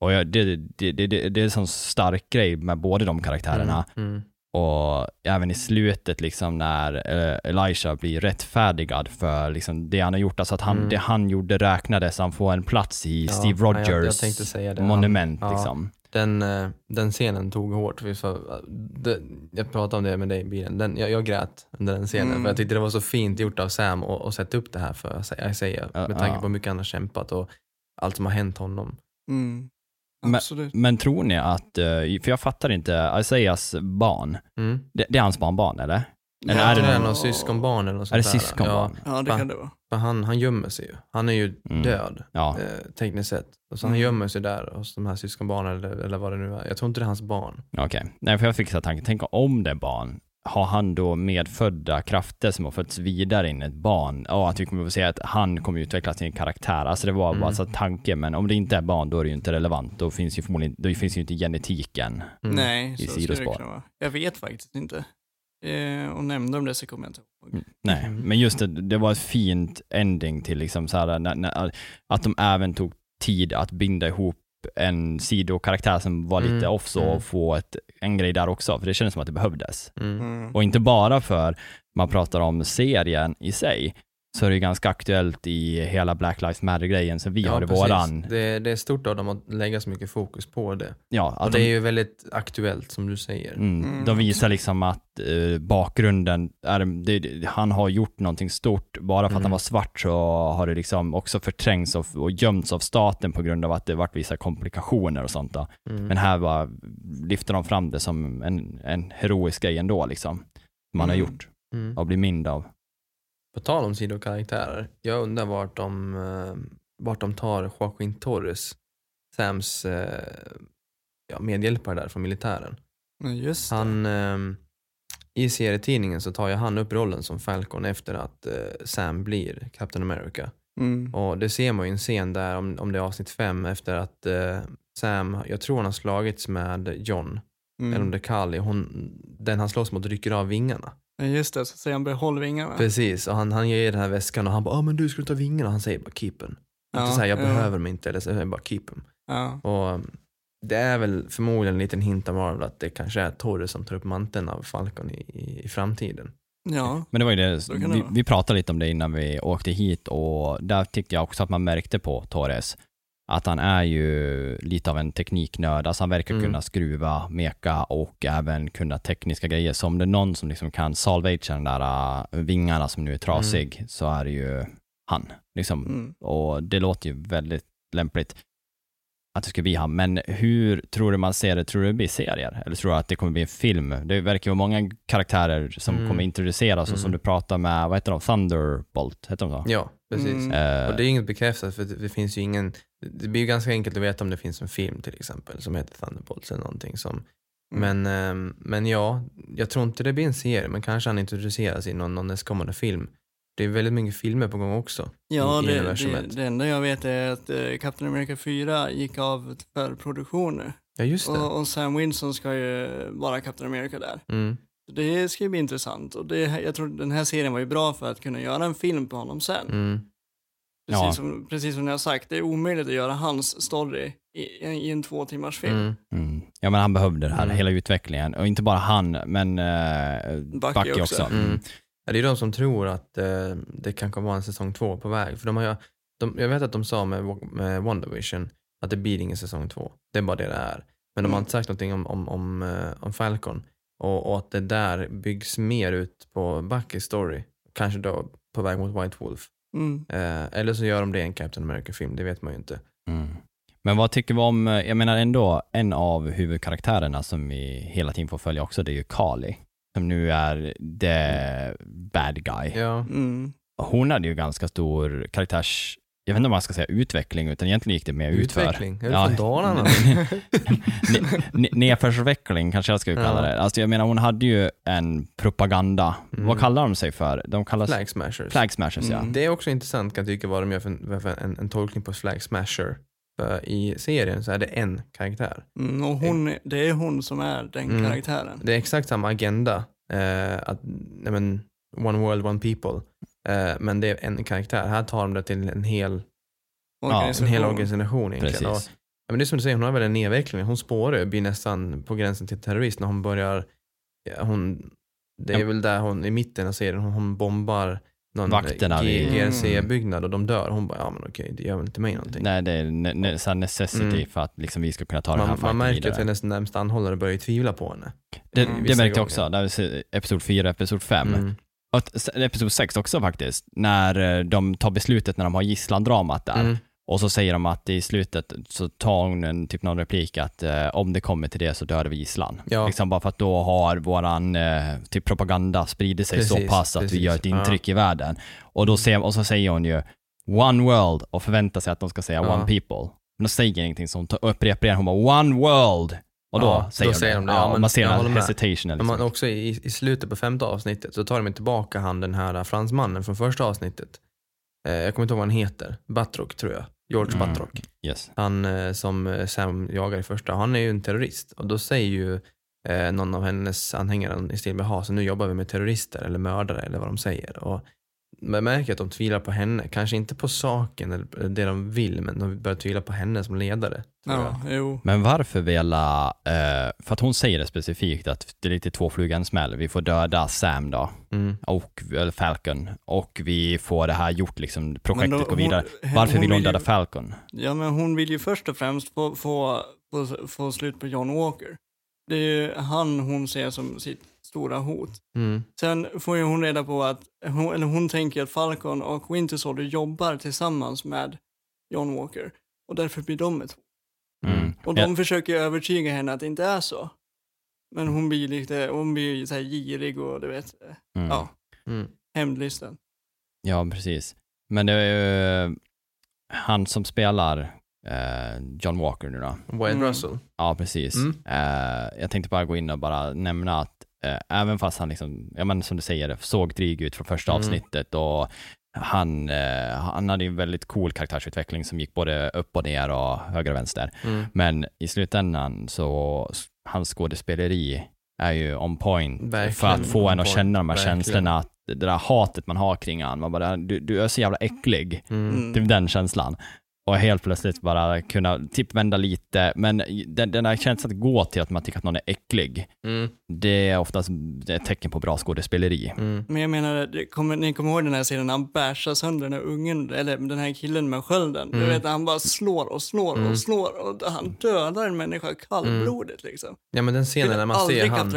Och jag, det, det, det, det, det är en sån stark grej med båda de karaktärerna. Mm. Mm. Och även i slutet liksom när eh, Elisha blir rättfärdigad för liksom det han har gjort, alltså att han, Mm. det han gjorde räknades, han får en plats i Ja, Steve jag- Rogers jag säga det. Han- monument ja. liksom. Den, eh, den scenen tog hårt. Vi så- det, jag pratade om det med dig i bilen. Den, jag, jag grät under den scenen Mm. för jag tyckte det var så fint gjort av Sam att att sätta upp det här för Isaiah med tanke på hur mycket han har kämpat och allt som har hänt honom. Mm. Men- Absolut. Men tror ni att, eh, för jag fattar inte, Isaias barn, Mm. det, det är hans barnbarn eller? Eller Ja. är det Är det någon- någon syskonbarn eller något Är det sånt syskonbarn? Ja, det Fan. kan det vara. Ja, för han, han gömmer sig ju. Han är ju Mm. död, Ja, eh, tekniskt sett. Och så han Mm. gömmer sig där hos de här syskonbarnen eller, eller vad det nu är. Jag tror inte det är hans barn. okej. Nej, för jag fick så tanken, tänk om det är barn, har han då medfödda krafter som har fötts vidare in i ett barn? Ja, att vi kommer att se att han kommer utveckla sin karaktär. Alltså det var Mm. bara så här tanke, men om det inte är barn, då är det ju inte relevant. Då finns ju förmodligen, då finns ju inte genetiken. Mm. Nej, I så skulle det kunna vara. Jag vet faktiskt inte. Eh, och nämnde om det så kommer jag inte ihåg. Nej, Mm. men just det, det var ett fint ending till liksom så här, när, när, att de även tog tid att binda ihop en sidokaraktär som var lite Mm, off så mm. och få ett, en grej där också, för det kändes som att det behövdes. Mm. Mm. Och inte bara för man pratar om serien i sig, så är det ganska aktuellt i hela Black Lives Matter-grejen som vi har i precis. våran. Det, det är stort av dem att lägga så mycket fokus på det. Ja, Och att det de, är ju väldigt aktuellt som du säger. Mm, Mm, de visar liksom att eh, bakgrunden, är, det, det, han har gjort någonting stort. Bara för att Mm. han var svart så har det liksom också förträngts och, och gömts av staten på grund av att det varit vissa komplikationer och sånt. Mm. Men här var, lyfter de fram det som en, en heroisk grej ändå, liksom. Som han har Mm. gjort Mm. och blir mind av. På tal om sidokaraktärer, jag undrar vart de, eh, vart de tar Joaquin Torres, Sams eh, ja, medhjälpare där från militären. Just det. Han, eh, I serietidningen så tar ju han upp rollen som Falcon efter att eh, Sam blir Captain America. Mm. Och det ser man ju i en scen där, om, om det är avsnitt fem, efter att eh, Sam, jag tror han har slagits med John, Mm. eller om det är Kali, hon, den han slåss mot rycker av vingarna. Just det, så säger han behåll vingarna. Precis, och han, han ger den här väskan och han bara ah, men du ska du ta vingarna? Han säger bara keep them. inte såhär jag ja. behöver dem inte, eller så säger bara keep them. Ja. Och um, det är väl förmodligen en liten hint av Marvel att det kanske är Torre som tar upp manteln av Falcon i, i, i framtiden. ja. Men det var ju det, Så vi, vi pratade lite om det innan vi åkte hit och där tyckte jag också att man märkte på Torres att han är ju lite av en tekniknörd. Alltså han verkar Mm. kunna skruva, meka och även kunna tekniska grejer. Så om det är någon som liksom kan salvagea den där äh, vingarna som nu är trasig så är det ju han. Liksom. Mm. Och det låter ju väldigt lämpligt att det ska bli han. Men hur tror du man ser det? Tror du det blir serier? Eller tror du att det kommer bli en film? Det verkar ju vara många karaktärer som Mm. kommer introduceras och som Mm. du pratar med, vad heter de? Thunderbolt, heter de så? Ja, precis. Mm. Eh, Och det är inget bekräftat för det, det finns ju ingen, det blir ju ganska enkelt att veta om det finns en film till exempel som heter Thunderbolts eller någonting som Mm. Men, ehm, men ja, jag tror inte det blir en serie, men kanske han introduceras i någon, någon nästkommande film. Det är väldigt mycket filmer på gång också. Ja, i det, det, universumet. det enda jag vet är att eh, Captain America 4 gick av för produktioner. Ja, just det. Och, och Sam Winson ska ju vara Captain America där. Mm. Det ska ju bli intressant och det, jag tror den här serien var ju bra för att kunna göra en film på honom sen. Mm. Precis, Ja. som, precis som jag har sagt, det är omöjligt att göra hans story i, i en två timmars film. Mm. mm. Ja men han behövde det här, Mm. hela utvecklingen. Och inte bara han, men uh, Bucky Bucky, också. också. Mm. Mm. Ja, det är de som tror att eh, det kan komma en säsong två på väg. För de har de, jag vet att de sa med, med WandaVision att det blir ingen säsong två. Det är bara det det är. Men de har inte sagt någonting om, om, om, eh, om Falcon. Och, och att det där byggs mer ut på Buckys story. Kanske då på väg mot White Wolf. Mm. Eh, eller så gör de det i en Captain America-film, det vet man ju inte. Mm. Men vad tycker vi om, eh, jag menar ändå, en av huvudkaraktärerna som vi hela tiden får följa också, det är ju Kali. Som nu är the bad guy. Ja, Mm. Hon hade ju ganska stor karaktärs, jag vet inte om man ska säga utveckling, utan egentligen gick det mer utför. utveckling. Är du Ja. från Dalarna? Ne- Nedförsveckling kanske jag skulle kalla det. Alltså jag menar hon hade ju en propaganda. Mm. Vad kallar de sig för? De kallas Flag smashers. flag smashers ja. Mm. Det är också intressant kan jag tycka vad de gör för, för en, en tolkning på Flag Smasher. För I serien så är det en karaktär. Mm, och hon, det är hon som är den Mm. karaktären. Det är exakt samma agenda. Eh, att, nej men, one world, one people. Eh, men det är en karaktär. Här tar de det till en hel, en Organisation. hel organisation egentligen. Och, ja, men det är som du säger, hon har väl en nedveckling. Hon spårar ju, blir nästan på gränsen till terrorist när hon börjar, ja, hon, det är Ja. väl där hon i mitten av serien, hon, hon bombar någon GRC-byggnad och de dör. Hon bara, ja men okej, det gör väl inte mig någonting. Nej, det är ne- ne- så necessity Mm. för att liksom vi ska kunna ta den här man, man märker vidare. att hennes närmsta anhållare börjar ju tvivla på henne. Det, Mm, det märkte jag också, där vi ser episod 4 episod 5. Mm. Och t- s- episod 6 också faktiskt, när eh, de tar beslutet när de har gisslandramat där. Mm. Och så säger de att i slutet så tar hon en, typ någon replik att eh, om det kommer till det så dör vi gisslan. Ja. Liksom bara för att då har våran eh, typ propaganda spridit sig så Precis, pass att precis. vi gör ett intryck i världen. Och, då ser, och så säger hon ju one world och förväntar sig att de ska säga Ja. one people. Men de säger ingenting så hon upprepar igen, hon bara one world. Och då Ja, säger då de säger de det. Ja, men man ser den hesitationen. Men Liksom. man också i, i slutet på femte avsnittet så tar de tillbaka han den här fransmannen från första avsnittet. Eh, jag kommer inte ihåg vad han heter. Batrock tror jag. George Mm. Batrock. Yes. Han eh, som eh, Sam jagar i första, han är ju en terrorist. Och då säger ju eh, någon av hennes anhängare i stil med, ha så nu jobbar vi med terrorister eller mördare eller vad de säger. Och man märker att de tvivlar på henne, kanske inte på saken eller det de vill, men de börjar tvivla på henne som ledare. Ja, jo. Men varför vela, eh, för att hon säger det specifikt att det är lite två flugor en smäll. Vi får döda Sam då, Mm. och eller Falcon, och vi får det här gjort liksom, projektet då- går vidare. hon- Varför hon vill hon vill ju- döda Falcon? Ja, men hon vill ju först och främst få, få, få, få slut på John Walker. Det är ju han hon ser som sitt stora hot. Mm. Sen får ju hon reda på att, hon, eller hon tänker att Falcon och Winter Soldier jobbar tillsammans med John Walker. Och därför blir de ett hot. Mm. Och de försöker övertyga henne att det inte är så. Men hon blir lite, hon blir ju så här girig och du vet, Mm. ja, Mm. hämndlysten. Ja, precis. Men det är ju han som spelar eh, John Walker nu då. Wyatt Mm. Russell. Ja, precis. Mm. Eh, jag tänkte bara gå in och bara nämna att eh, även fast han liksom, ja men som du säger, såg dryg ut från första Mm. avsnittet och han, eh, han hade en väldigt cool karaktärsutveckling som gick både upp och ner och höger och vänster. Mm. Men i slutändan så, hans skådespeleri är ju on point Verkligen för att få en att point. känna de här Verkligen. känslorna, att det där hatet man har kring han, man bara, du, du är så jävla äcklig. Mm. Typ den känslan. Och helt plötsligt bara kunna typ vända lite, men den, den där känslan att gå till att man tycker att någon är äcklig, Mm. det är oftast ett tecken på bra skådespeleri. Mm. Men jag menar, kommer, ni kommer ihåg den här scenen när han bärsar sönder den här ungen, eller den här killen med skölden. Du Mm. vet, han bara slår och slår Mm. och slår och han dödar en människa kallblodigt liksom. Ja men den scenen när man ser han,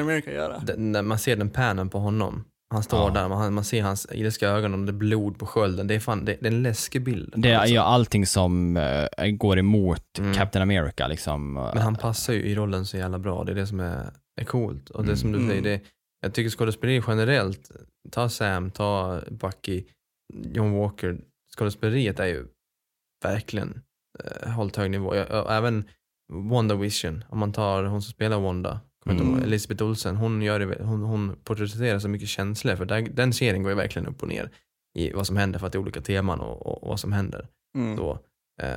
när man ser den panen på honom. Han står Ja. där, man, man ser hans ilska ögon och det är blod på skölden. Det är fan, det, det är en läskig bild. Det är alltså. ju allting som eh, går emot Mm. Captain America liksom. Men han passar ju i rollen så jävla bra. Det är det som är, är coolt. Och det Mm. som du Mm. säger, det, jag tycker skådespeleri generellt, ta Sam, ta Bucky, John Walker. Skådespeleriet är ju verkligen eh, hållit hög nivå. Jag, jag, även Wanda Vision, om man tar hon som spelar Wanda, Mm. Elisabeth Olsen, hon, gör det, hon, hon porträtterar så mycket känslor. För där, den serien går ju verkligen upp och ner i vad som händer för att det är olika teman och, och, och vad som händer. Mm. Så, eh,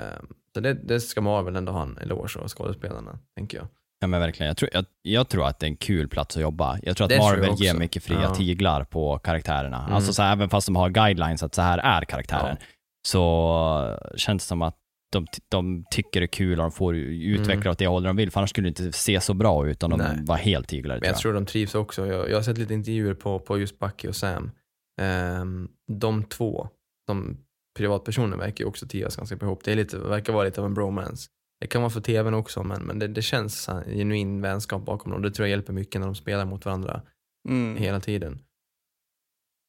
så det, det ska Marvel ändå ha en eloge av skådespelarna, tänker jag. Ja men verkligen, jag tror, jag, jag tror att det är en kul plats att jobba. Jag tror att Det tror Marvel också. ger mycket fria Ja. tiglar på karaktärerna. Mm. Alltså så här, även fast de har guidelines att så här är karaktären, så känns det som att de, de tycker det är kul och de får utveckla Mm. åt det hållet de vill, för annars skulle det inte se så bra ut om de Nej. var helt tiglare. Men jag tror tror de trivs också. Jag, jag har sett lite intervjuer på, på just Bucky och Sam. Ehm, de två, som privatpersoner verkar ju också trivas ganska bra ihop. Det är lite, verkar vara lite av en bromance. Det kan vara för tvn också, men, men det, det känns så här genuin vänskap bakom dem. Det tror jag hjälper mycket när de spelar mot varandra Mm. hela tiden.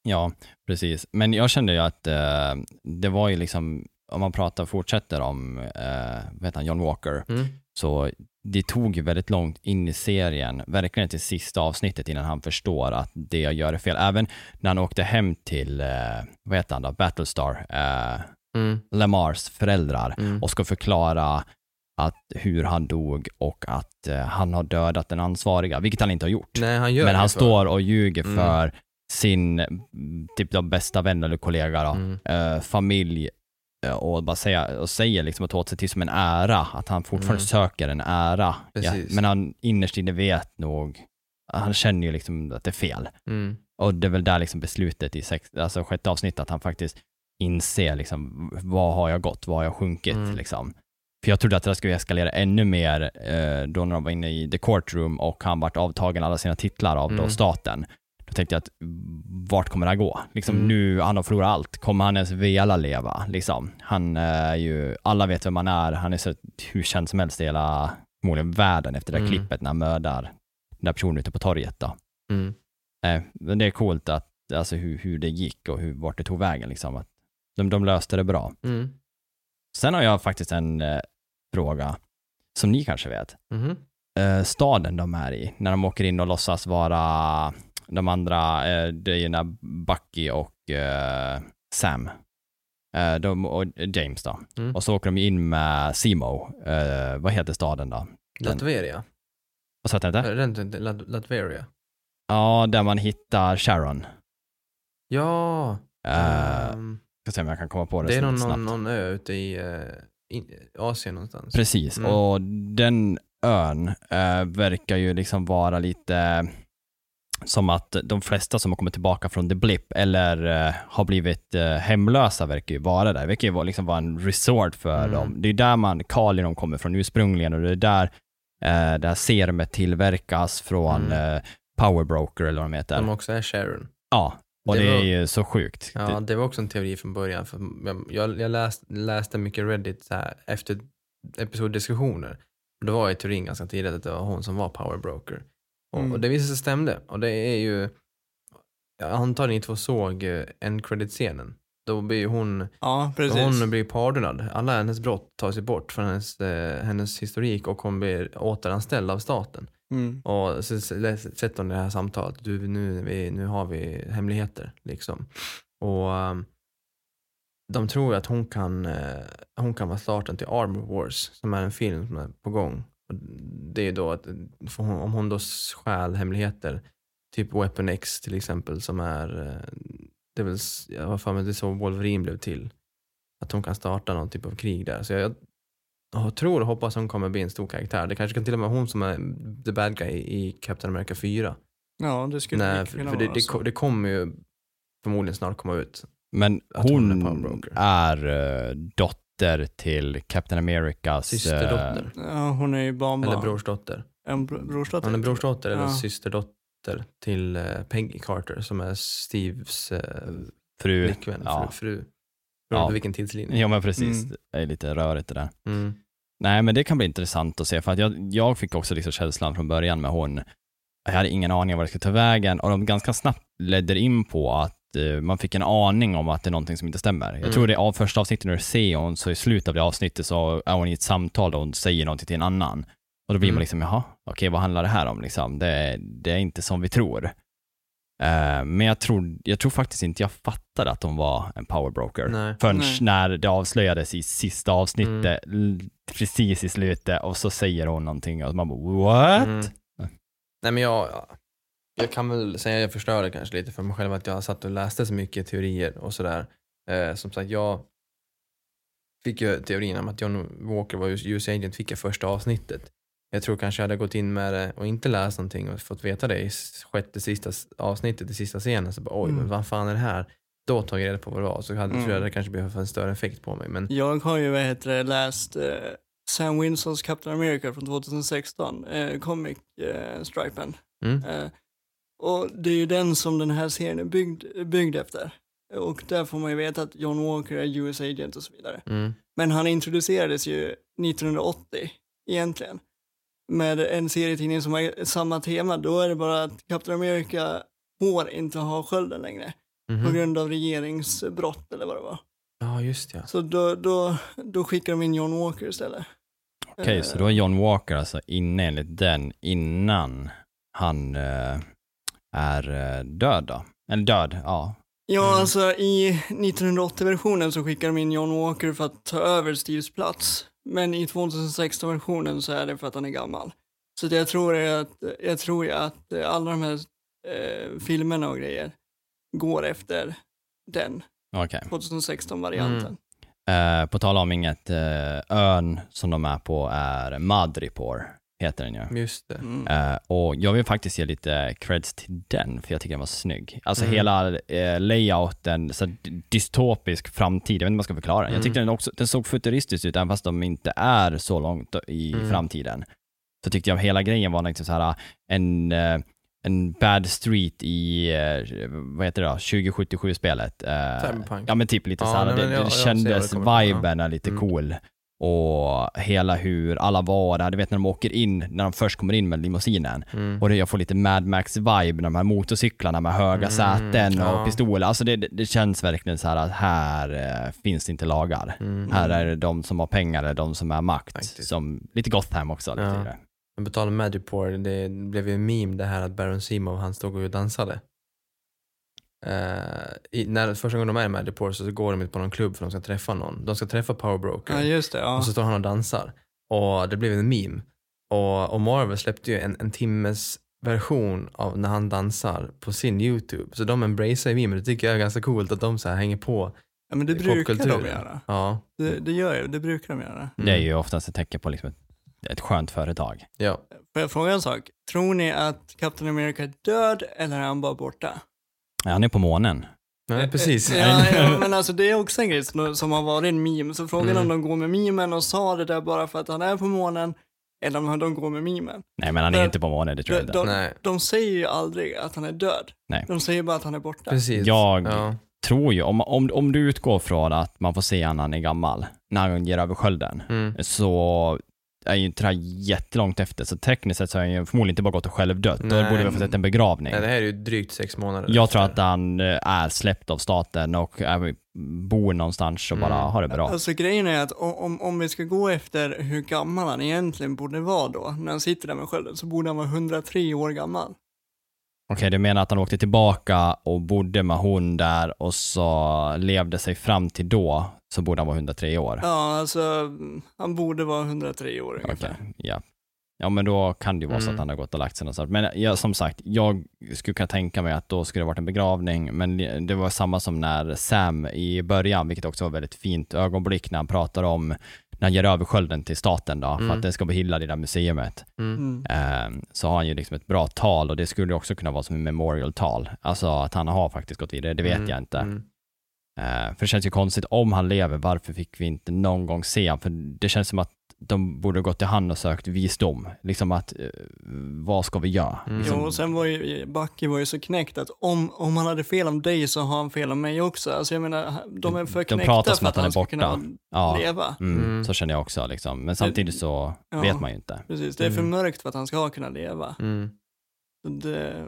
Ja, precis. Men jag kände ju att eh, det var ju liksom, om man pratar, fortsätter om, eh, heter han, John Walker, Mm. så det tog ju väldigt långt in i serien, verkligen till sista avsnittet innan han förstår att det jag gör är fel. Även när han åkte hem till, eh, vad heter han då, Battlestar, eh, Mm. Lamars föräldrar Mm. och ska förklara att hur han dog och att eh, han har dödat den ansvariga, vilket han inte har gjort. Nej, han Men han för- står och ljuger Mm. för sin mm, typ de bästa vän eller kollega, då, Mm. eh, familj och bara säga, och säger liksom att åt sig till som en ära, att han fortfarande Mm. söker en ära. Ja, men han innerst inne vet nog, han känner ju liksom att det är fel. Mm. Och det är väl där liksom beslutet i sex, alltså sjätte avsnittet, att han faktiskt inser liksom, vad har jag gått, vad har jag sjunkit Mm. liksom. För jag trodde att det skulle eskalera ännu mer eh, då när de var inne i the courtroom och han vart avtagen alla sina titlar av då Mm. staten. Då tänkte jag att vart kommer det här gå? Liksom Mm. nu, han har förlorat allt. Kommer han ens vilja leva? Liksom. Han är ju, alla vet vem han är. Han är så hur känd som helst i hela, förmodligen världen efter det Mm. klippet när han mördar den där personen ute på torget då. Mm. Nej, men det är coolt att, alltså hur, hur det gick och hur, vart det tog vägen liksom. Att de, de löste det bra. Mm. Sen har jag faktiskt en eh, fråga som ni kanske vet. Mhm. Eh, staden de är i, när de åker in och låtsas vara de andra, eh, när Bucky och eh, Sam, eh, de, och James då. Mm. Och så åker de in med Simo. Eh, vad heter staden då? Den- Latveria. Vad sa inte? Är det inte Lat- Latveria? Ja, där man hittar Sharon. Ja. Eh, ehm, ska se om jag kan komma på det, det är någon, snabbt. någon, ö ute i eh, in, Asien någonstans. Precis, Mm. och den ön eh, verkar ju liksom vara lite som att de flesta som har kommit tillbaka från The Blip eller eh, har blivit eh, hemlösa verkar ju vara där. Det verkar ju vara, liksom vara en resort för Mm. dem. Det är där man, Kalinon kommer från ursprungligen och det är där eh, det här serumet tillverkas från Mm. eh, Power Broker eller vad de heter. Som också är Sharon. Ja, och Det det, var- är ju så sjukt. Ja, Det, var också en teori från början. För jag jag, läst, läste mycket Reddit så här, efter episoddiskussioner. Det var ju teorin ganska tidigt att det var hon som var power broker. Och, Mm. och det visade sig stämde. Och det är ju, jag antar ni två såg eh, en credit-scenen. Då blir hon, Ja, hon blir pardonad. Alla hennes brott tas ju bort från hennes, eh, hennes historik och hon blir återanställd av staten. Mm. Och så sätter hon det här samtalet. Du, nu, vi, nu har vi hemligheter. Liksom. Och um, de tror ju att hon kan, eh, hon kan vara starten till Armor Wars, som är en film som är på gång. Det är då att för hon, om hon då stjäl hemligheter, typ Weapon X till exempel, som är, eh, det är väl, jag har för mig det är så Wolverine blev till. Att hon kan starta någon typ av krig där. Så jag, jag tror och hoppas hon kommer bli en stor karaktär. Det kanske kan till och med vara hon som är the bad guy i Captain America 4. Ja, det skulle Nej, för, kunna för det, vara det, så. det kommer ju förmodligen snart komma ut. men att hon är hon Power Broker. Eh, dotter till Captain Americas... eh, Systerdotter. Ja, hon är ju barnbarn. Eller brorsdotter. En br- brorsdotter. Hon är brorsdotter eller Ja. systerdotter till eh, Peggy Carter som är Steves eh, fru. flickvän, ja. fru. fru. Ja. På vilken tidslinje. Ja men precis, Mm. det är lite rörigt det där. Mm. Nej men det kan bli intressant att se för att jag, jag fick också liksom känslan från början med hon, jag hade ingen aning om vad det skulle ta vägen och de ganska snabbt ledde in på att eh, man fick en aning om att det är någonting som inte stämmer. Jag Mm. tror det är av första avsnittet när du ser hon, så i slutet av det avsnittet så är hon i ett samtal och hon säger någonting till en annan. Och då blir Mm. man liksom, jaha, okej vad handlar det här om liksom? Det, det är inte som vi tror. Eh, men jag tror, jag tror faktiskt inte jag fattade att hon var en powerbroker. Nej. Förrän Nej. när det avslöjades i sista avsnittet, Mm. precis i slutet, och så säger hon någonting och man bara what? Mm. Nej men jag, jag kan väl säga att jag förstörde kanske lite för mig själv att jag satt och läste så mycket teorier och sådär. Eh, som sagt, jag fick ju teorin om att John Walker var US agent fick jag första avsnittet. Jag tror kanske jag hade gått in med det och inte läst någonting och fått veta det i sjätte sista avsnittet, i sista scenen. Så bara oj, Mm. men vad fan är det här? Då tog jag reda på vad det var. Så hade, Mm. tror jag det kanske blev en större effekt på mig. Men Jag har ju vad heter det, läst eh, Sam Winsons Captain America från 2016, eh, comic eh, stripen. mm, Eh, och det är ju den som den här serien är byggd, byggd efter. Och där får man ju veta att John Walker är US agent och så vidare. mm, Men han introducerades ju 1980 egentligen. Med en serietidning som har samma tema. Då är det bara att Captain America får inte ha skölden längre. På mhm. grund av regeringsbrott eller vad det var. Ja, just ja. Så då, då, då skickar de in John Walker istället. Okej, Eh, så då är John Walker alltså inne enligt den innan han eh, är eh, död då? Eller död, ja. Ja, Mm. alltså i 1980-versionen så skickar de in John Walker för att ta över Steves plats. Men i 2016-versionen så är det för att han är gammal. Så det jag tror är att, jag tror att alla de här eh, filmerna och grejer går efter den Okej. 2016-varianten. Eh, på tal om inget, eh, ön som de är på är Madripoor, heter den ju. Just det. Mm. Eh, och jag vill faktiskt ge lite creds till den, för jag tycker den var snygg. Alltså Mm. hela eh, layouten, så dystopisk framtid, jag vet inte hur man ska förklara den. Jag Mm. tyckte den också, den såg futuristisk ut, även fast de inte är så långt i Mm. framtiden. Så tyckte jag hela grejen var liksom så här en, eh, en bad street i, eh, vad heter det då, 2077-spelet. Eh, Cyberpunk. Ja men typ lite Ja, så här, nej, det, jag- det jag kändes, viben är lite Mm. cool. Och hela hur alla var där. Du vet när de åker in, när de först kommer in med limousinen. Mm. Och det, jag får lite Mad Max-vibe, de här motorcyklarna med höga Mm, säten och ja. pistoler. Alltså det, det, känns verkligen så här att här eh, finns det inte lagar. Mm. Här är det de som har pengar eller de som är makt. Faktiskt. Som, lite Gotham också. Lite Ja. på tal om Madripoor, det blev ju en meme det här att Baron Simov, han stod och dansade. Eh, i, när första gången de är i Madripoor så går de ut på någon klubb för de ska träffa någon. De ska träffa Power Broker. Ja, just det. Ja. Och så står han och dansar. Och det blev en meme. Och, och Marvel släppte ju en, en timmes version av när han dansar på sin YouTube. Så de embracear ju memen. Det tycker jag är ganska coolt att de så här hänger på ja, men det brukar de göra. Ja. Det, det gör ju, det brukar de göra. Mm. Det är ju oftast ett tecken på liksom ett, ett skönt företag. Ja. Får jag fråga en sak? Tror ni att Captain America är död eller är han bara borta? Ja, han är på månen. Nej, precis. Ja, ja, men alltså det är också en grej som som har varit en meme. Så frågan Mm. om de går med memen och sa det där bara för att han är på månen, eller om de går med memen. Nej, men han är De- inte på månen, det tror jag De, inte. de, Nej, de säger ju aldrig att han är död. Nej. De säger bara att han är borta. precis. Jag- Ja. Tror ju, om, om, om du utgår från att man får se han när han är gammal, när han ger över skölden, Mm. så är ju inte jättelångt efter, så tekniskt sett så har han ju förmodligen inte bara gått och själv dött. Då borde vi ha fått sett en begravning. Nej, det här är ju drygt sex månader. Jag tror efter. att han eh, är släppt av staten och är, bor någonstans och bara Mm. har det bra. Alltså grejen är att om, om, vi ska gå efter hur gammal han egentligen borde vara då, när han sitter där med skölden, så borde han vara 103 år gammal. Okej, du menar att han åkte tillbaka och bodde med hon där och så levde sig fram till då, så borde han vara 103 år? Ja, alltså mm, han borde vara 103 år Okej, ungefär. ja. Ja, men då kan det ju vara så Mm. att han har gått och lagt sig någonstans. Men jag, som sagt, jag skulle kunna tänka mig att då skulle det varit en begravning, men det var samma som när Sam i början, vilket också var ett väldigt fint ögonblick när han pratar om när han ger över skölden till staten då, för Mm. att den ska bli hyllad i det här museumet. Mm. Mm. Ehm, så har han ju liksom ett bra tal och det skulle också kunna vara som en memorial-tal. Alltså att han har faktiskt gått vidare, det vet Mm. jag inte. Eh, för det känns ju konstigt, om han lever, varför fick vi inte någon gång se honom? För det känns som att de borde gått till han och sökt visdom. Liksom att, eh, vad ska vi göra? Mm. Liksom, Jo, och sen var ju, Bucky var ju så knäckt att om, om han hade fel om dig så har han fel om mig också. Alltså jag menar, de är för De knäckta pratar som för att han är ska kunna ja, leva. mm, Mm. så känner jag också. Liksom. Men samtidigt så Ja. vet man ju inte. Precis, det är för Mm. mörkt för att han ska kunna leva. Mm. Det,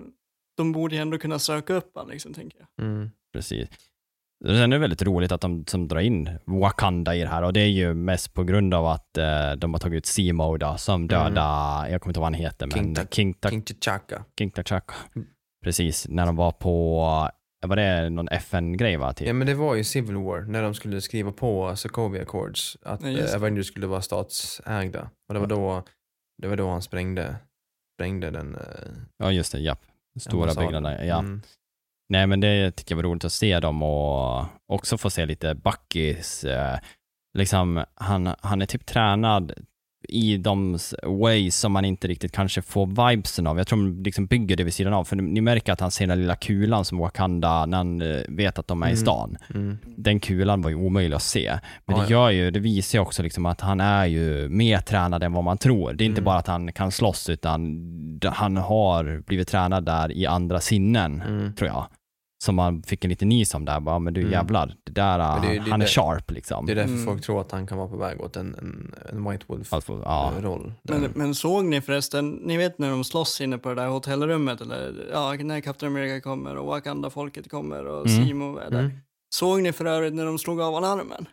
de borde ju ändå kunna söka upp han liksom, tänker jag. Mm. Precis. Sen är det väldigt roligt att de som drar in Wakanda i det här och det är ju mest på grund av att eh, de har tagit ut Simo då, som döda, jag kommer inte ihåg vad han heter, men King Ta- T'Chaka. King T'Chaka. Mm. Precis, när de var på, var det någon FN-grej va? Typ? Ja men det var ju Civil War när de skulle skriva på Sokovia Accords att Ja, eh. Avengers skulle vara statsägda. Och det var då, det var då han sprängde, sprängde den eh, Ja just det, japp. Stora byggnaderna, ja. Mm. Nej men det tycker jag var roligt att se dem och också få se lite Buckys, eh, liksom han, han är typ tränad i de ways som man inte riktigt kanske får vibesen av. Jag tror de liksom bygger det vid sidan av, för ni märker att han ser den lilla kulan som Wakanda, när han eh, vet att de är i Mm. stan. Mm. Den kulan var ju omöjlig att se. Men Ja, det gör ju, det visar ju också liksom att han är ju mer tränad än vad man tror. Det är inte Mm. bara att han kan slåss, utan han har blivit tränad där i andra sinnen Mm. tror jag. Som man fick en liten nys om där, bara, men du Mm. jävlar, det där, det det är han är det- sharp liksom. Det är därför Mm. folk tror att han kan vara på väg åt en, en, en White Alltså, ja. Wolf-roll. Men, men såg ni förresten, ni vet när de slåss inne på det där hotellrummet, eller ja, när Captain America kommer och Wakanda-folket kommer och Mm. Simo är där. Mm. Såg ni för övrigt när de slog av honom armen?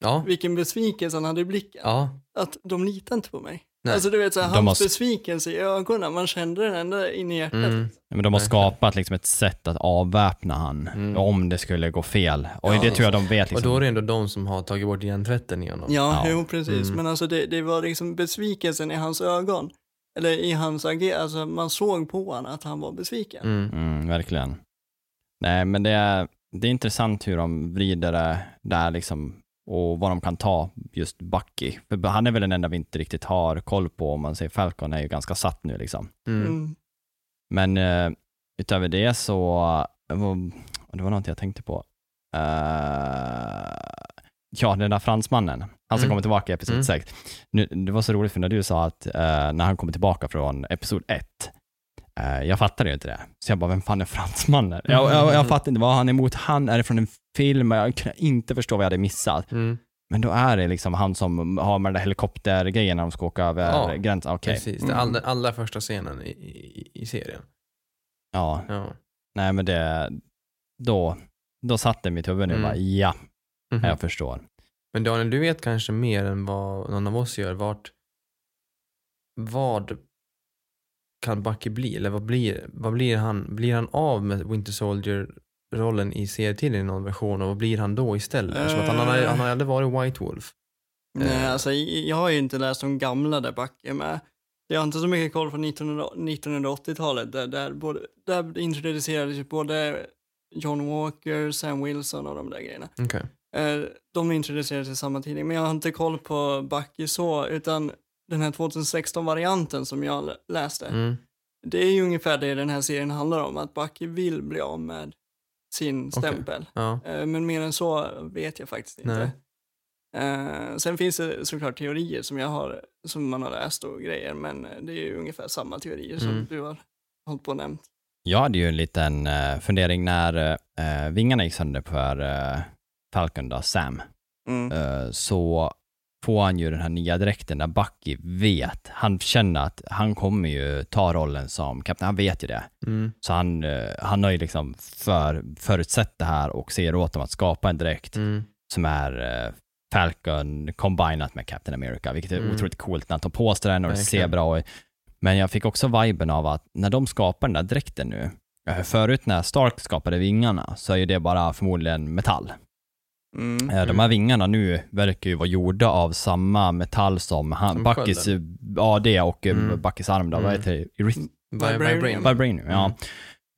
Ja, Vilken besvikelse han hade i blicken. ja. Att de litar inte på mig. Nej. Alltså du vet, så här, hans har- besvikelse i ögonen, man kände den ända in i hjärtat. Mm. Men de har skapat liksom ett sätt att avväpna han, Mm. om det skulle gå fel. Och Ja. det tror jag de vet Och liksom. då är det ändå de som har tagit bort hjärntvätten i honom. Ja, Ja. jo precis. Mm. Men alltså det, det var liksom besvikelsen i hans ögon. Eller i hans agerande, alltså man såg på honom att han var besviken. Mm. Mm, verkligen. Nej, men det är, det är intressant hur de vrider det där liksom och vad de kan ta just Bucky. För han är väl den enda vi inte riktigt har koll på om man säger Falcon är ju ganska satt nu liksom. Mm. Mm. Men eh, utöver det så, det var, det var något jag tänkte på. Eh, ja, den där fransmannen, han som Mm. kommer tillbaka i episod Mm. 6. Nu, det var så roligt för när du sa att när han kommer tillbaka från episod 1, eh, jag fattade ju inte det. Så jag bara, vem fan är fransmannen? Jag, jag, jag fattade inte, vad han emot han? Är det från en film? Jag kunde inte förstå vad jag hade missat. Mm. Men då är det liksom han som har med den där helikoptergrejen när de ska åka över Ja, gränsen. Okej. Precis, det är all, allra första scenen i, i, i serien. Ja, Ja. nej men det, då, då satt det i mitt huvud nu Mm. bara, ja, Mhm. jag förstår. Men Daniel, du vet kanske mer än vad någon av oss gör. Vart, vad kan Bucky bli? Eller vad blir, vad blir han? Blir han av med Winter Soldier-rollen i serietidningen i någon version och vad blir han då istället? Eftersom att han, har, han har aldrig varit White Wolf. Nej, Eh. alltså, jag har ju inte läst de gamla där Bucky med. Jag har inte så mycket koll från 1900 1980-talet där, där, både, där introducerades både John Walker, Sam Wilson och de där grejerna. Okej. Eh, de introducerades i samma tidning, men jag har inte koll på Bucky så, utan den här 2016-varianten som jag lä- läste, Mm. det är ju ungefär det den här serien handlar om, att Bucky vill bli av med sin stämpel. Ja. Eh, Men mer än så vet jag faktiskt inte. Eh, sen finns det såklart teorier som jag har, som man har läst och grejer, men eh, det är ju ungefär samma teorier som Mm. du har hållit på och nämnt. Jag hade ju en liten uh, fundering när uh, vingarna gick sönder för Falcon, då, Sam. Mm. Eh, så får han ju den här nya dräkten där Bucky vet, han känner att han kommer ju ta rollen som kapten, han vet ju det. Mm. Så han, eh, han har ju liksom för, förutsett det här och ser åt dem att skapa en dräkt Mm. som är eh, Falcon combinat med Captain America, vilket är Mm. otroligt coolt när han tar på sig den och det ser bra ut. Men jag fick också viben av att när de skapar den där dräkten nu, eh, förut när Stark skapade vingarna så är ju det bara förmodligen metall. Mm. Eh, De här vingarna nu verkar ju vara gjorda av samma metall som han, Som Buckys eh, AD och eh, Mm. Buckys arm då, vad Mm. heter det? Eryth- Vibranium. Vibranium. Ja. Mm.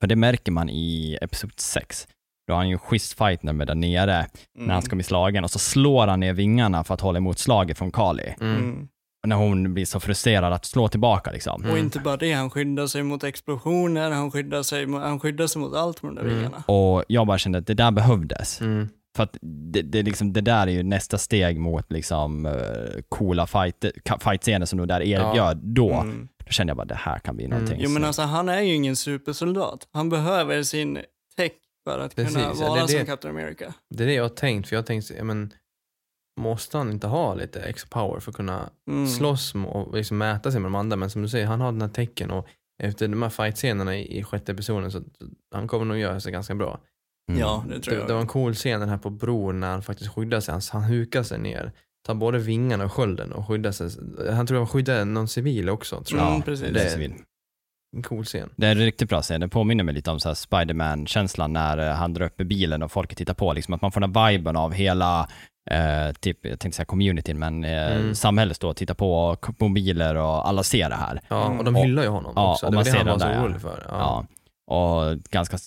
För det märker man i Episod 6. Då har han ju en schysst fight när där nere, Mm. när han ska bli slagen och så slår han ner vingarna för att hålla emot slaget från Kali. Mm. Mm. När hon blir så frustrerad att slå tillbaka liksom. Och inte bara det, han skyddar sig mot explosioner, han skyddar sig mot, han skyddar sig mot allt med de där Mm. vingarna. Och jag bara kände att det där behövdes. För att det, det, liksom, det där är ju nästa steg mot liksom uh, coola fight, fight-scener som de där erbjöd då. Mm. Då kände jag bara det här kan bli Mm. någonting. Jo men så- alltså han är ju ingen supersoldat. Han behöver sin tech för att Precis, kunna ja, det vara som Captain America. Det är det jag har tänkt, för jag har tänkt, ja, men måste han inte ha lite extra power för att kunna Mm. slåss och liksom mäta sig med de andra? Men som du säger, han har den här tecken och efter de här fight-scenerna i, i sjätte episoden så så han kommer nog göra sig ganska bra. Mm. Ja, det tror Det, jag. det var en cool scen den här på bron när han faktiskt skyddar sig. Han, han hukar sig ner, tar både vingarna och skölden och skyddar sig. Han tror han skyddade någon civil också. Tror jag. Mm, Ja, precis. det är. En cool scen. Det är en riktigt bra scen. Det påminner mig lite om Spiderman-känslan när eh, han drar upp bilen och folket tittar på. Liksom att man får den här viben av hela, eh, typ, jag tänkte säga communityn, men eh, Mm. samhället står och tittar på mobiler och alla ser det här. Ja, och de Och- hyllar ju honom ja, också. och Det var man det ser han var den så där, ja. orolig för. Ja. Och ganska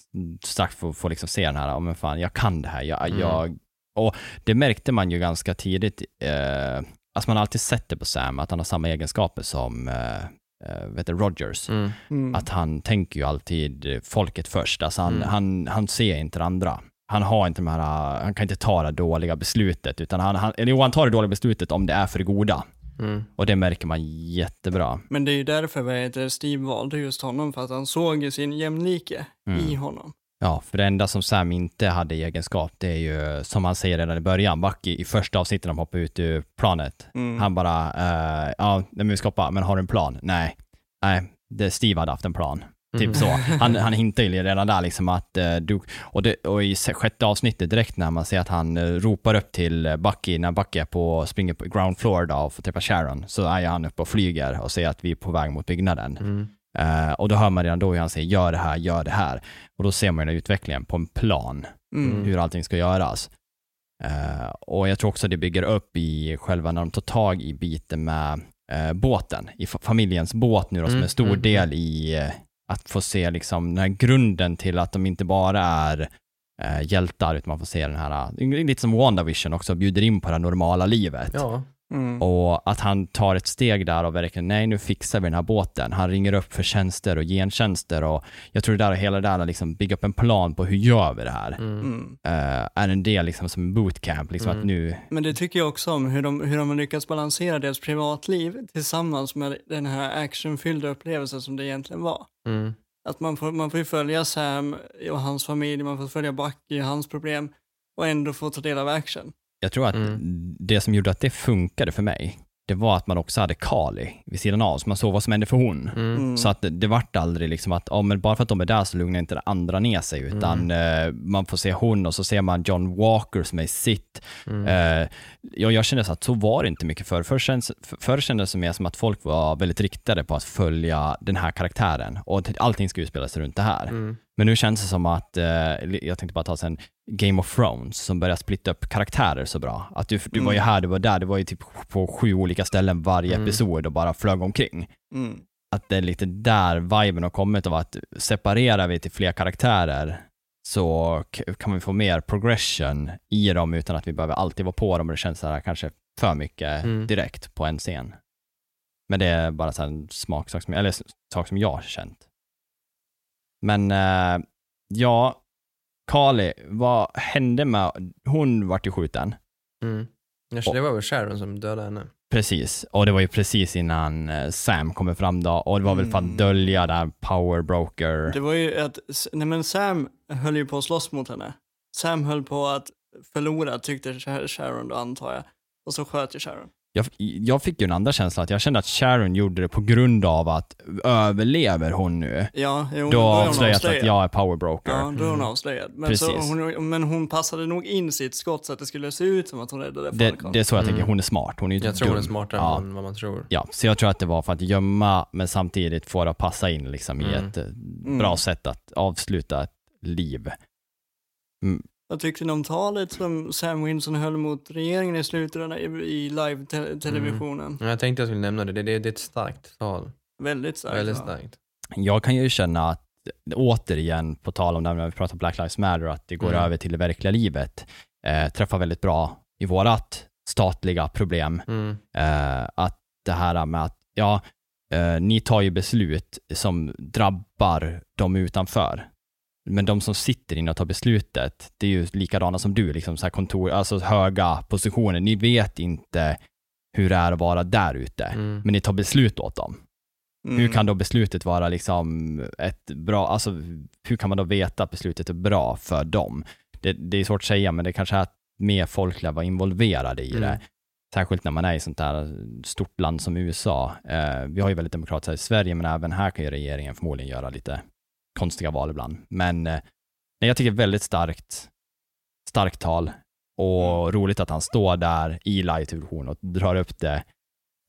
strax få, få liksom se den här, ja men fan, jag kan det här. Jag, Mm. jag, och det märkte man ju ganska tidigt, eh, alltså man har alltid sett det på Sam, att han har samma egenskaper som eh, eh, vet du, Rogers. Mm. Mm. Att han tänker ju alltid folket först, alltså han, Mm. han, han ser inte det andra. Han har inte de här, han kan inte ta det dåliga beslutet, utan han, han, eller jo, han tar det dåliga beslutet om det är för det goda. Mm. Och det märker man jättebra. Men det är ju därför vad heter, Steve valde just honom, för att han såg sin jämlike Mm. i honom. Ja, för det enda som Sam inte hade i egenskap, det är ju som han säger redan i början, Bucky i första avsnittet när de hoppar ut ur planet. Mm. Han bara, eh, ja, men vi ska hoppa, men har du en plan? Nej, nej, det, Steve hade haft en plan. Typ Mm. så. Han, han hintar ju redan där liksom att eh, du, och, det, och i sjätte avsnittet direkt när man ser att han eh, ropar upp till eh, Bucky, när Bucky är på, springer på ground floor då och får träffa Sharon, så är han uppe och flyger och ser att vi är på väg mot byggnaden. Mm. Eh, och då hör man redan då hur han säger gör det här, gör det här. Och då ser man ju den utvecklingen på en plan, Mm. hur allting ska göras. Eh, och jag tror också det bygger upp i själva när de tar tag i biten med eh, båten, i fa- familjens båt nu då, som Mm, en stor mm, del i eh, att få se liksom den här grunden till att de inte bara är eh, hjältar, utan man får se den här, eh, lite som WandaVision också, bjuder in på det här normala livet. Ja, Mm. Och att han tar ett steg där och verkligen, nej nu fixar vi den här båten. Han ringer upp för tjänster och gentjänster och jag tror det där och hela det där, liksom bygga upp en plan på hur gör vi det här, mm. Eh, är en del liksom som en bootcamp, liksom att Mm. nu, Men det tycker jag också om, hur de, hur de har lyckats balansera deras privatliv tillsammans med den här actionfyllda upplevelsen som det egentligen var. Mm. Att man får, man får ju följa Sam och hans familj, man får följa Bucky och hans problem och ändå få ta del av action. Jag tror att Mm. det som gjorde att det funkade för mig, det var att man också hade Kali vid sidan av, så man såg vad som hände för hon. Mm. Mm. Så att det, det vart aldrig liksom att, ja men bara för att de är där så lugnar inte det andra ner sig, utan Mm. eh, man får se hon och så ser man John Walker som är sitt. Mm. Eh, jag, jag kände så att så var det inte mycket förr. Förr kändes, förr kändes det mer som att folk var väldigt riktade på att följa den här karaktären och allting ska utspelas runt det här. Mm. Men nu känns det som att, eh, jag tänkte bara ta sen Game of Thrones som börjar splitta upp karaktärer så bra. Att du, du var ju Mm. här, du var där, du var ju typ på sju olika ställen varje Mm. episod och bara flög omkring. Mm. Att det är lite där viben har kommit av att separerar vi till fler karaktärer så kan vi få mer progression i dem utan att vi behöver alltid vara på dem och det känns så här kanske för mycket Mm. direkt på en scen. Men det är bara så en smaksak som, eller sak som jag har känt. Men eh, ja, Kali, vad hände med, hon vart ju skjuten. Mm. Jag det var väl Sharon som dödade henne. Precis, och det var ju precis innan eh, Sam kommer fram då och det var väl för att Mm. dölja där power broker. Det var ju att, nej men Sam höll ju på att slåss mot henne. Sam höll på att förlora tyckte Sha- Sharon då antar jag. Och så sköt ju Sharon. Jag, jag fick ju en andra känsla att jag kände att Sharon gjorde det på grund av att överlever hon nu, Ja, jo, då avslöjas att jag är power broker. Ja, då är hon Mm. avslöjad. Men, så Precis. hon, men hon passade nog in sitt skott så att det skulle se ut som att hon räddade Det, Falcon. det är så jag tänker, Mm. hon är smart. Hon är ju Jag inte tror hon är dum. smartare Ja. än vad man tror. Ja, så jag tror att det var för att gömma, men samtidigt få det att passa in liksom i Mm. ett eh, bra sätt att avsluta ett liv. Vad tyckte ni om talet som Sam Winson höll mot regeringen i slutet av- i, live-televisionen? Men Jag tänkte jag skulle nämna det. Det, det, det är ett starkt tal. Väldigt starkt. Väldigt starkt. Jag kan ju känna att, återigen, på tal om det här när vi pratar om Black Lives Matter, att det går Mm. över till det verkliga livet, eh, träffar väldigt bra i vårat statliga problem. Mm. Eh, att det här med att, ja, eh, ni tar ju beslut som drabbar de utanför. Men de som sitter inne och tar beslutet, det är ju likadana som du, liksom så här kontor, alltså höga positioner. Ni vet inte hur det är att vara där ute, Mm. men ni tar beslut åt dem. Mm. Hur kan då beslutet vara liksom ett bra, alltså hur kan man då veta att beslutet är bra för dem? Det, det är svårt att säga, men det kanske är att mer folk lär vara involverade i Mm. det. Särskilt när man är i sånt där stort land som USA. Eh, vi har ju väldigt demokratiskt här i Sverige, men även här kan ju regeringen förmodligen göra lite konstiga val ibland. Men eh, nej, jag tycker väldigt starkt, starkt tal och roligt att han står där i live-television och drar upp det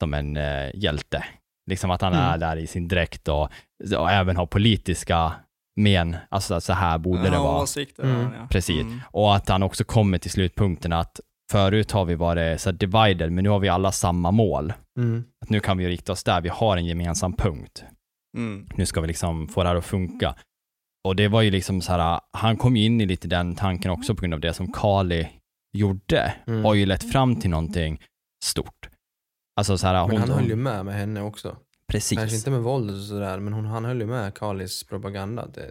som en eh, hjälte. Liksom att han Mm. är där i sin dräkt och, och även har politiska men, alltså så här borde det Ja, vara. åsikter. Mm. ja. Precis. Mm. Och att han också kommer till slutpunkten att förut har vi varit så divided, men nu har vi alla samma mål. Mm. Att nu kan vi rikta oss där, vi har en gemensam punkt. Mm. Nu ska vi liksom få det här att funka. Och det var ju liksom så här, han kom ju in i lite den tanken också på grund av det som Kali gjorde. Mm. Har ju lett fram till någonting stort. Alltså så här, Men hon, han höll ju med med henne också. precis. Kanske inte med våldet och sådär, men hon, han höll ju med Kalis propaganda. Det,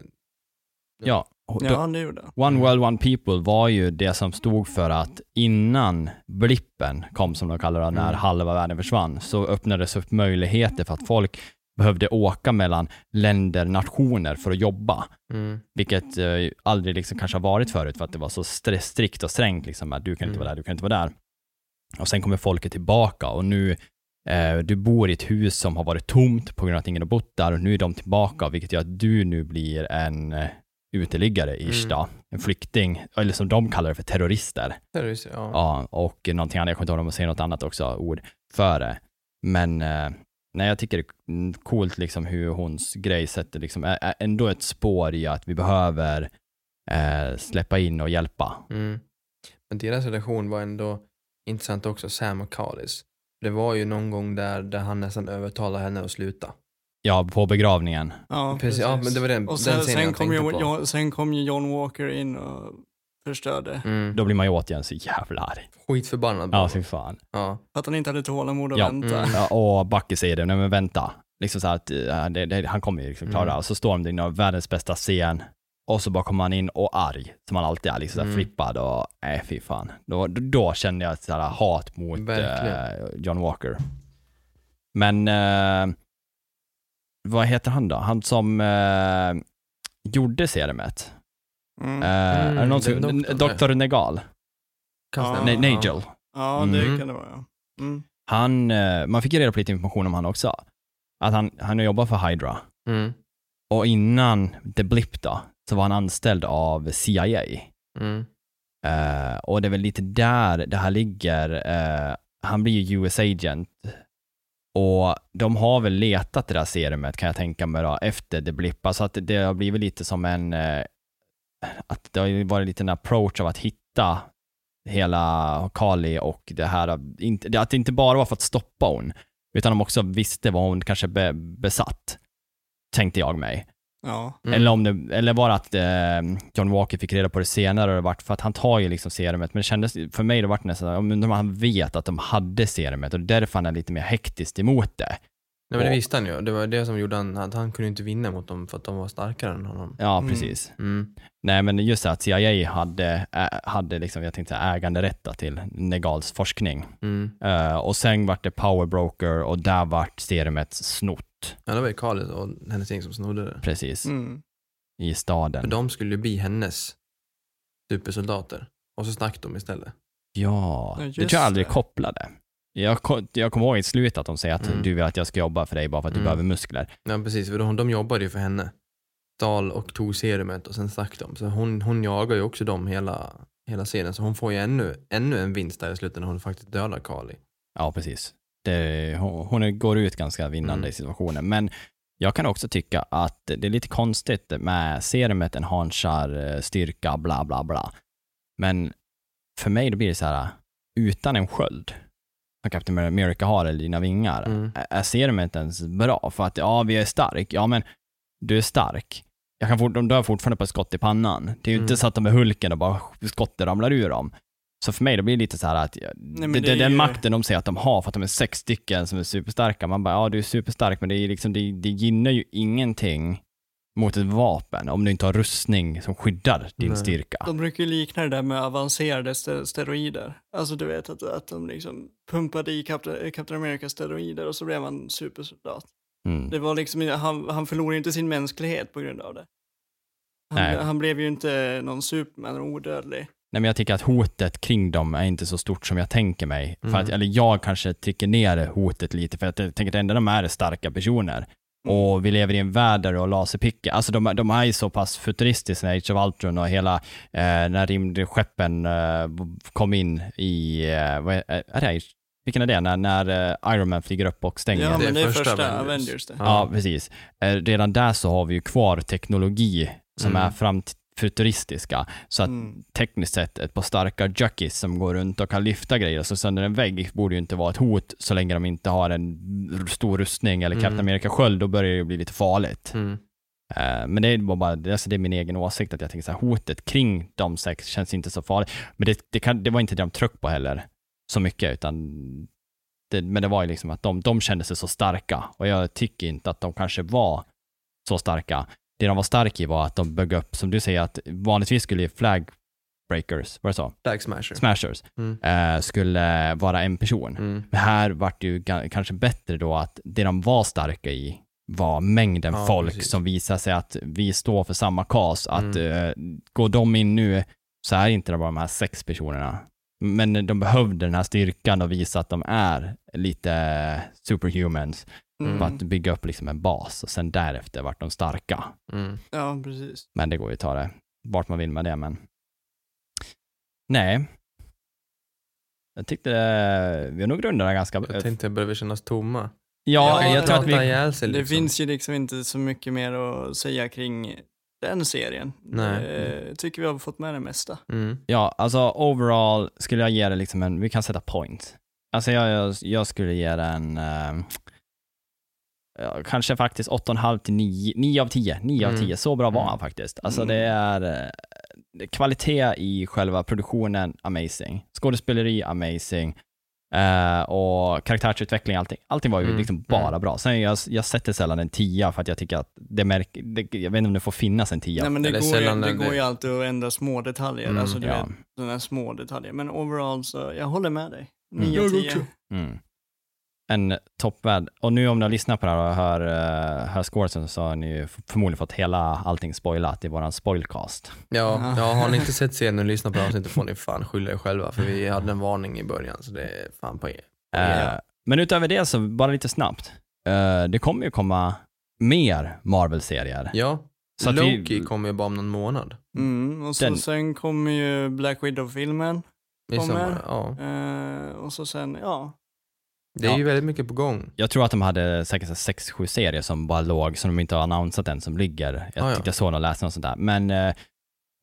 Ja, och då- Ja, det gjorde han. One World One People var ju det som stod för att innan blippen kom, som de kallar det, när Mm. halva världen försvann, så öppnades upp möjligheter för att folk behövde åka mellan länder, nationer för att jobba. mm. Vilket eh, aldrig liksom kanske har varit förut för att det var så strikt och strängt, liksom, att du kan inte Mm. vara där, du kan inte vara där. Och sen kommer folket tillbaka och nu, eh, du bor i ett hus som har varit tomt på grund av att ingen har bott där och nu är de tillbaka, vilket gör att du nu blir en eh, uteliggare i Mm. En flykting, eller som de kallar det för terrorister. Terrorist, ja. Ja, och någonting annat, jag kommer inte ihåg om de säger något annat också, ord för det. Men eh, nej, jag tycker det är mm, coolt liksom hur hons grej sätter liksom, ä- ä- ändå ett spår i att vi behöver eh, släppa in och hjälpa. Mm. Men deras relation var ändå intressant också, Sam och Kalis. Det var ju någon gång där, där han nästan övertalade henne att sluta. Ja, på begravningen. Ja, Precis, ja, men det var den, Och den sen, scenen sen, jag kom ju, tänkte på. John, sen kom ju John Walker in och förstörde. Mm. Då blir man ju återigen så jävla arg. Skitförbannad. Ja, fy fan. Ja. För att han inte hade tålamod att Ja. vänta. Mm. Ja, och Backe säger det, nej men vänta. Liksom så att eh, det, det, han kommer ju liksom klara det. Mm. Och så står de där världens bästa scen. Och så bara kommer han in och arg, som han alltid är, liksom Mm. flippad och nej fy fan. Då, då, då kände jag ett så här hat mot eh, John Walker. Men eh, vad heter han då? Han som gjorde serumet. Mm. Eh, är det någon som, doktorn, Doktor Negal. Kan Ja. Nej, Nigel. Ja, det Mhm. kan det vara. ja. Mm. Han, eh, man fick ju reda på lite information om han också. Att han, han jobbar för Hydra. Mm. Och innan The Blip då, så var han anställd av CIA. Mm. Eh, och det är väl lite där det här ligger. Eh, han blir ju US agent. Och de har väl letat det där serumet kan jag tänka mig då, efter The Blip. Alltså att det har blivit lite som en, att det har ju varit lite en approach av att hitta hela Kali och det här, att det inte bara var för att stoppa hon, utan de också visste vad hon kanske be, besatt, tänkte jag mig. Ja. Mm. Eller, om det, eller var det att eh, John Walker fick reda på det senare och det vart för att han tar ju liksom serumet, men det kändes, för mig det vart nästan, om han vet att de hade serumet och därför han är lite mer hektiskt emot det. Nej, men det visste han ju. Det var det som gjorde han, att han kunde inte vinna mot dem för att de var starkare än honom. Ja, Mm. precis. Mm. Nej, men just det att CIA hade, hade liksom, jag tänkte äganderätta till Negals forskning. Mm. Eh, och sen vart det Power Broker och där vart serumet snott, Ja, det var ju Kalis och hennes gäng som snodde det. precis, Mm. i staden. För de skulle ju bli hennes supersoldater. Och så snackade de istället. Ja, Ja, det tror jag aldrig det. kopplade. Jag, jag kommer ihåg i slutet att de säger att Mm. du vill att jag ska jobba för dig bara för att du Mm. behöver muskler. Ja, precis. För de, de jobbade ju för henne. Stal och tog serumet och sen stack de. Så hon, hon jagar ju också dem hela, hela serien. Så hon får ju ännu, ännu en vinst där i slutet när hon faktiskt dödar Kali. Ja, precis. Det, hon, hon går ut ganska vinnande Mm. i situationen. Men jag kan också tycka att det är lite konstigt med serumet enhanchar eh, styrka, bla bla bla. Men för mig då blir det så här, utan en sköld, som Captain America har eller dina vingar, Mm. är- är serumet inte ens bra? För att ja, vi är stark. Ja, men du är stark. Jag kan fort, de dör fortfarande på ett skott i pannan. Det är ju Mm. inte så att de är Hulken och bara skottet ramlar ur dem. Så för mig då blir det lite så här att det, det det, är den ju- makten de säger att de har för att de är sex stycken som är superstarka. Man bara, ja du är superstark men det, är liksom, det, det gynnar ju ingenting mot ett vapen om du inte har rustning som skyddar din Nej. styrka. De brukar ju likna det där med avancerade ste- steroider. Alltså du vet att, att de liksom pumpade i Captain, Captain America steroider och så blev han supersoldat. Mm. Det var liksom, han, han förlorade inte sin mänsklighet på grund av det. Han, han blev ju inte någon superman odödlig. Nej, men jag tycker att hotet kring dem är inte så stort som jag tänker mig. För Mm. att, eller jag kanske trycker ner hotet lite, för att jag tänker att det enda de är är starka personer. Och vi lever i en värld där du har laserpickar. Alltså de, de är ju så pass futuristiska när Age of Ultron och hela, eh, när rymdskeppen eh, kom in i, eh, vad är, är det? Vilken är det? När, när eh, Iron Man flyger upp och stänger? Ja, men det är första första, Avengers. Avengers. det. Ja. Ja, precis. Eh, Redan där så har vi ju kvar teknologi som Mm. är fram futuristiska. Så att Mm. tekniskt sett ett par starka jockeys som går runt och kan lyfta grejer och så sönder en vägg borde ju inte vara ett hot så länge de inte har en stor rustning eller Captain Mm. America-sköld, då börjar det ju bli lite farligt. Mm. Eh, Men det är bara, alltså det är min egen åsikt att jag tänker så här, hotet kring de sex känns inte så farligt. Men det, det, kan, det var inte det de tryckte på heller, så mycket, utan det, men det var ju liksom att de, de kände sig så starka och jag tycker inte att de kanske var så starka. Det de var starka i var att de bögg upp, som du säger, att vanligtvis skulle ju flag breakers, var det så? Flag smasher. Smashers, Mm. eh, skulle vara en person. Mm. Men här vart det ju kanske bättre då att det de var starka i var mängden Ja, folk precis. som visar sig att vi står för samma kas. Att Mm. eh, går de in nu så är inte det bara de här sex personerna. Men de behövde den här styrkan och visa att de är lite superhumans Mm. för att bygga upp liksom en bas och sen därefter vart de starka. Mm. Ja, precis. Men det går ju att ta det vart man vill med det, men nej. Jag tyckte det, vi har nog rundat det ganska Jag tänkte börjar vi kännas tomma. Ja, Ja, jag tror att vi... sig Det liksom. finns ju liksom inte så mycket mer att säga kring den serien. Nej. Jag tycker vi har fått med det mesta. Mm. Ja, alltså overall skulle jag ge det liksom en, vi kan sätta point. Alltså jag, jag, jag skulle ge den eh, ja, kanske faktiskt 8,5 till 9, 9 av 10. 9 av Mm. 10, så bra var Mm. han faktiskt. Alltså Mm. det är eh, det kvalitet i själva produktionen, amazing. Skådespeleri, amazing. Eh, och karaktärsutveckling, allting. Allting var ju Mm, liksom bara mm. bra. Sen jag, jag sätter sällan en 10 för att jag tycker att det märker, det, jag vet inte om det får finnas en 10. Nej, men det, går, ju, det när går det- ju alltid att ändra små detaljer. Mm, alltså du ja. vet, sådana små detaljer. Men overall så, jag håller med dig. Mm. 9 av Jag 10. också. Mm. En toppvärld. Och nu om ni har lyssnat på det här och hör, uh, hör scoresen så har ni ju förmodligen fått hela allting spoilat i våran spoilcast. Ja, Aha. ja, har ni inte sett serien och lyssnat på avsnittet får ni fan skylla er själva för vi hade en varning i början så det är fan på er. Eh, Men utöver det så, bara lite snabbt. Eh, det kommer ju komma mer Marvel-serier. Ja, Så att vi- Loki kommer ju bara om någon månad. Mm, och så Den- sen kommer ju Black Widow-filmen. I Kommer. sommar. Ja. Eh, och så sen, ja. Det är Ja. ju väldigt mycket på gång. Jag tror att de hade säkert så här sex, sju serier som bara låg, som de inte har annonsat än, som ligger. Jag Ah, ja. tyckte jag såg och läste något sånt där. Men eh,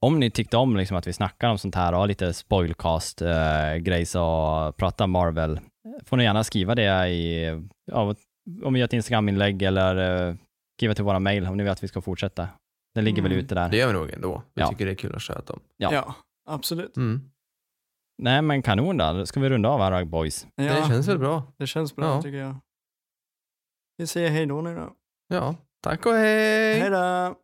om ni tyckte om liksom, att vi snackar om sånt här och lite spoilcast-grejs och pratar Marvel, får ni gärna skriva det i, ja, om vi gör ett Instagram-inlägg eller eh, skriva till våra mail om ni vill att vi ska fortsätta. Den ligger väl Mm. ute där. Det gör vi nog ändå. Vi Ja. tycker det är kul att köta om. Ja. Ja, absolut. Mm. Nej men kanon då, ska vi runda av här boys? Ja, Det känns väl bra. Det känns bra Ja. tycker jag. Vi säger hej då nu då. Ja, tack och hej! Hej då!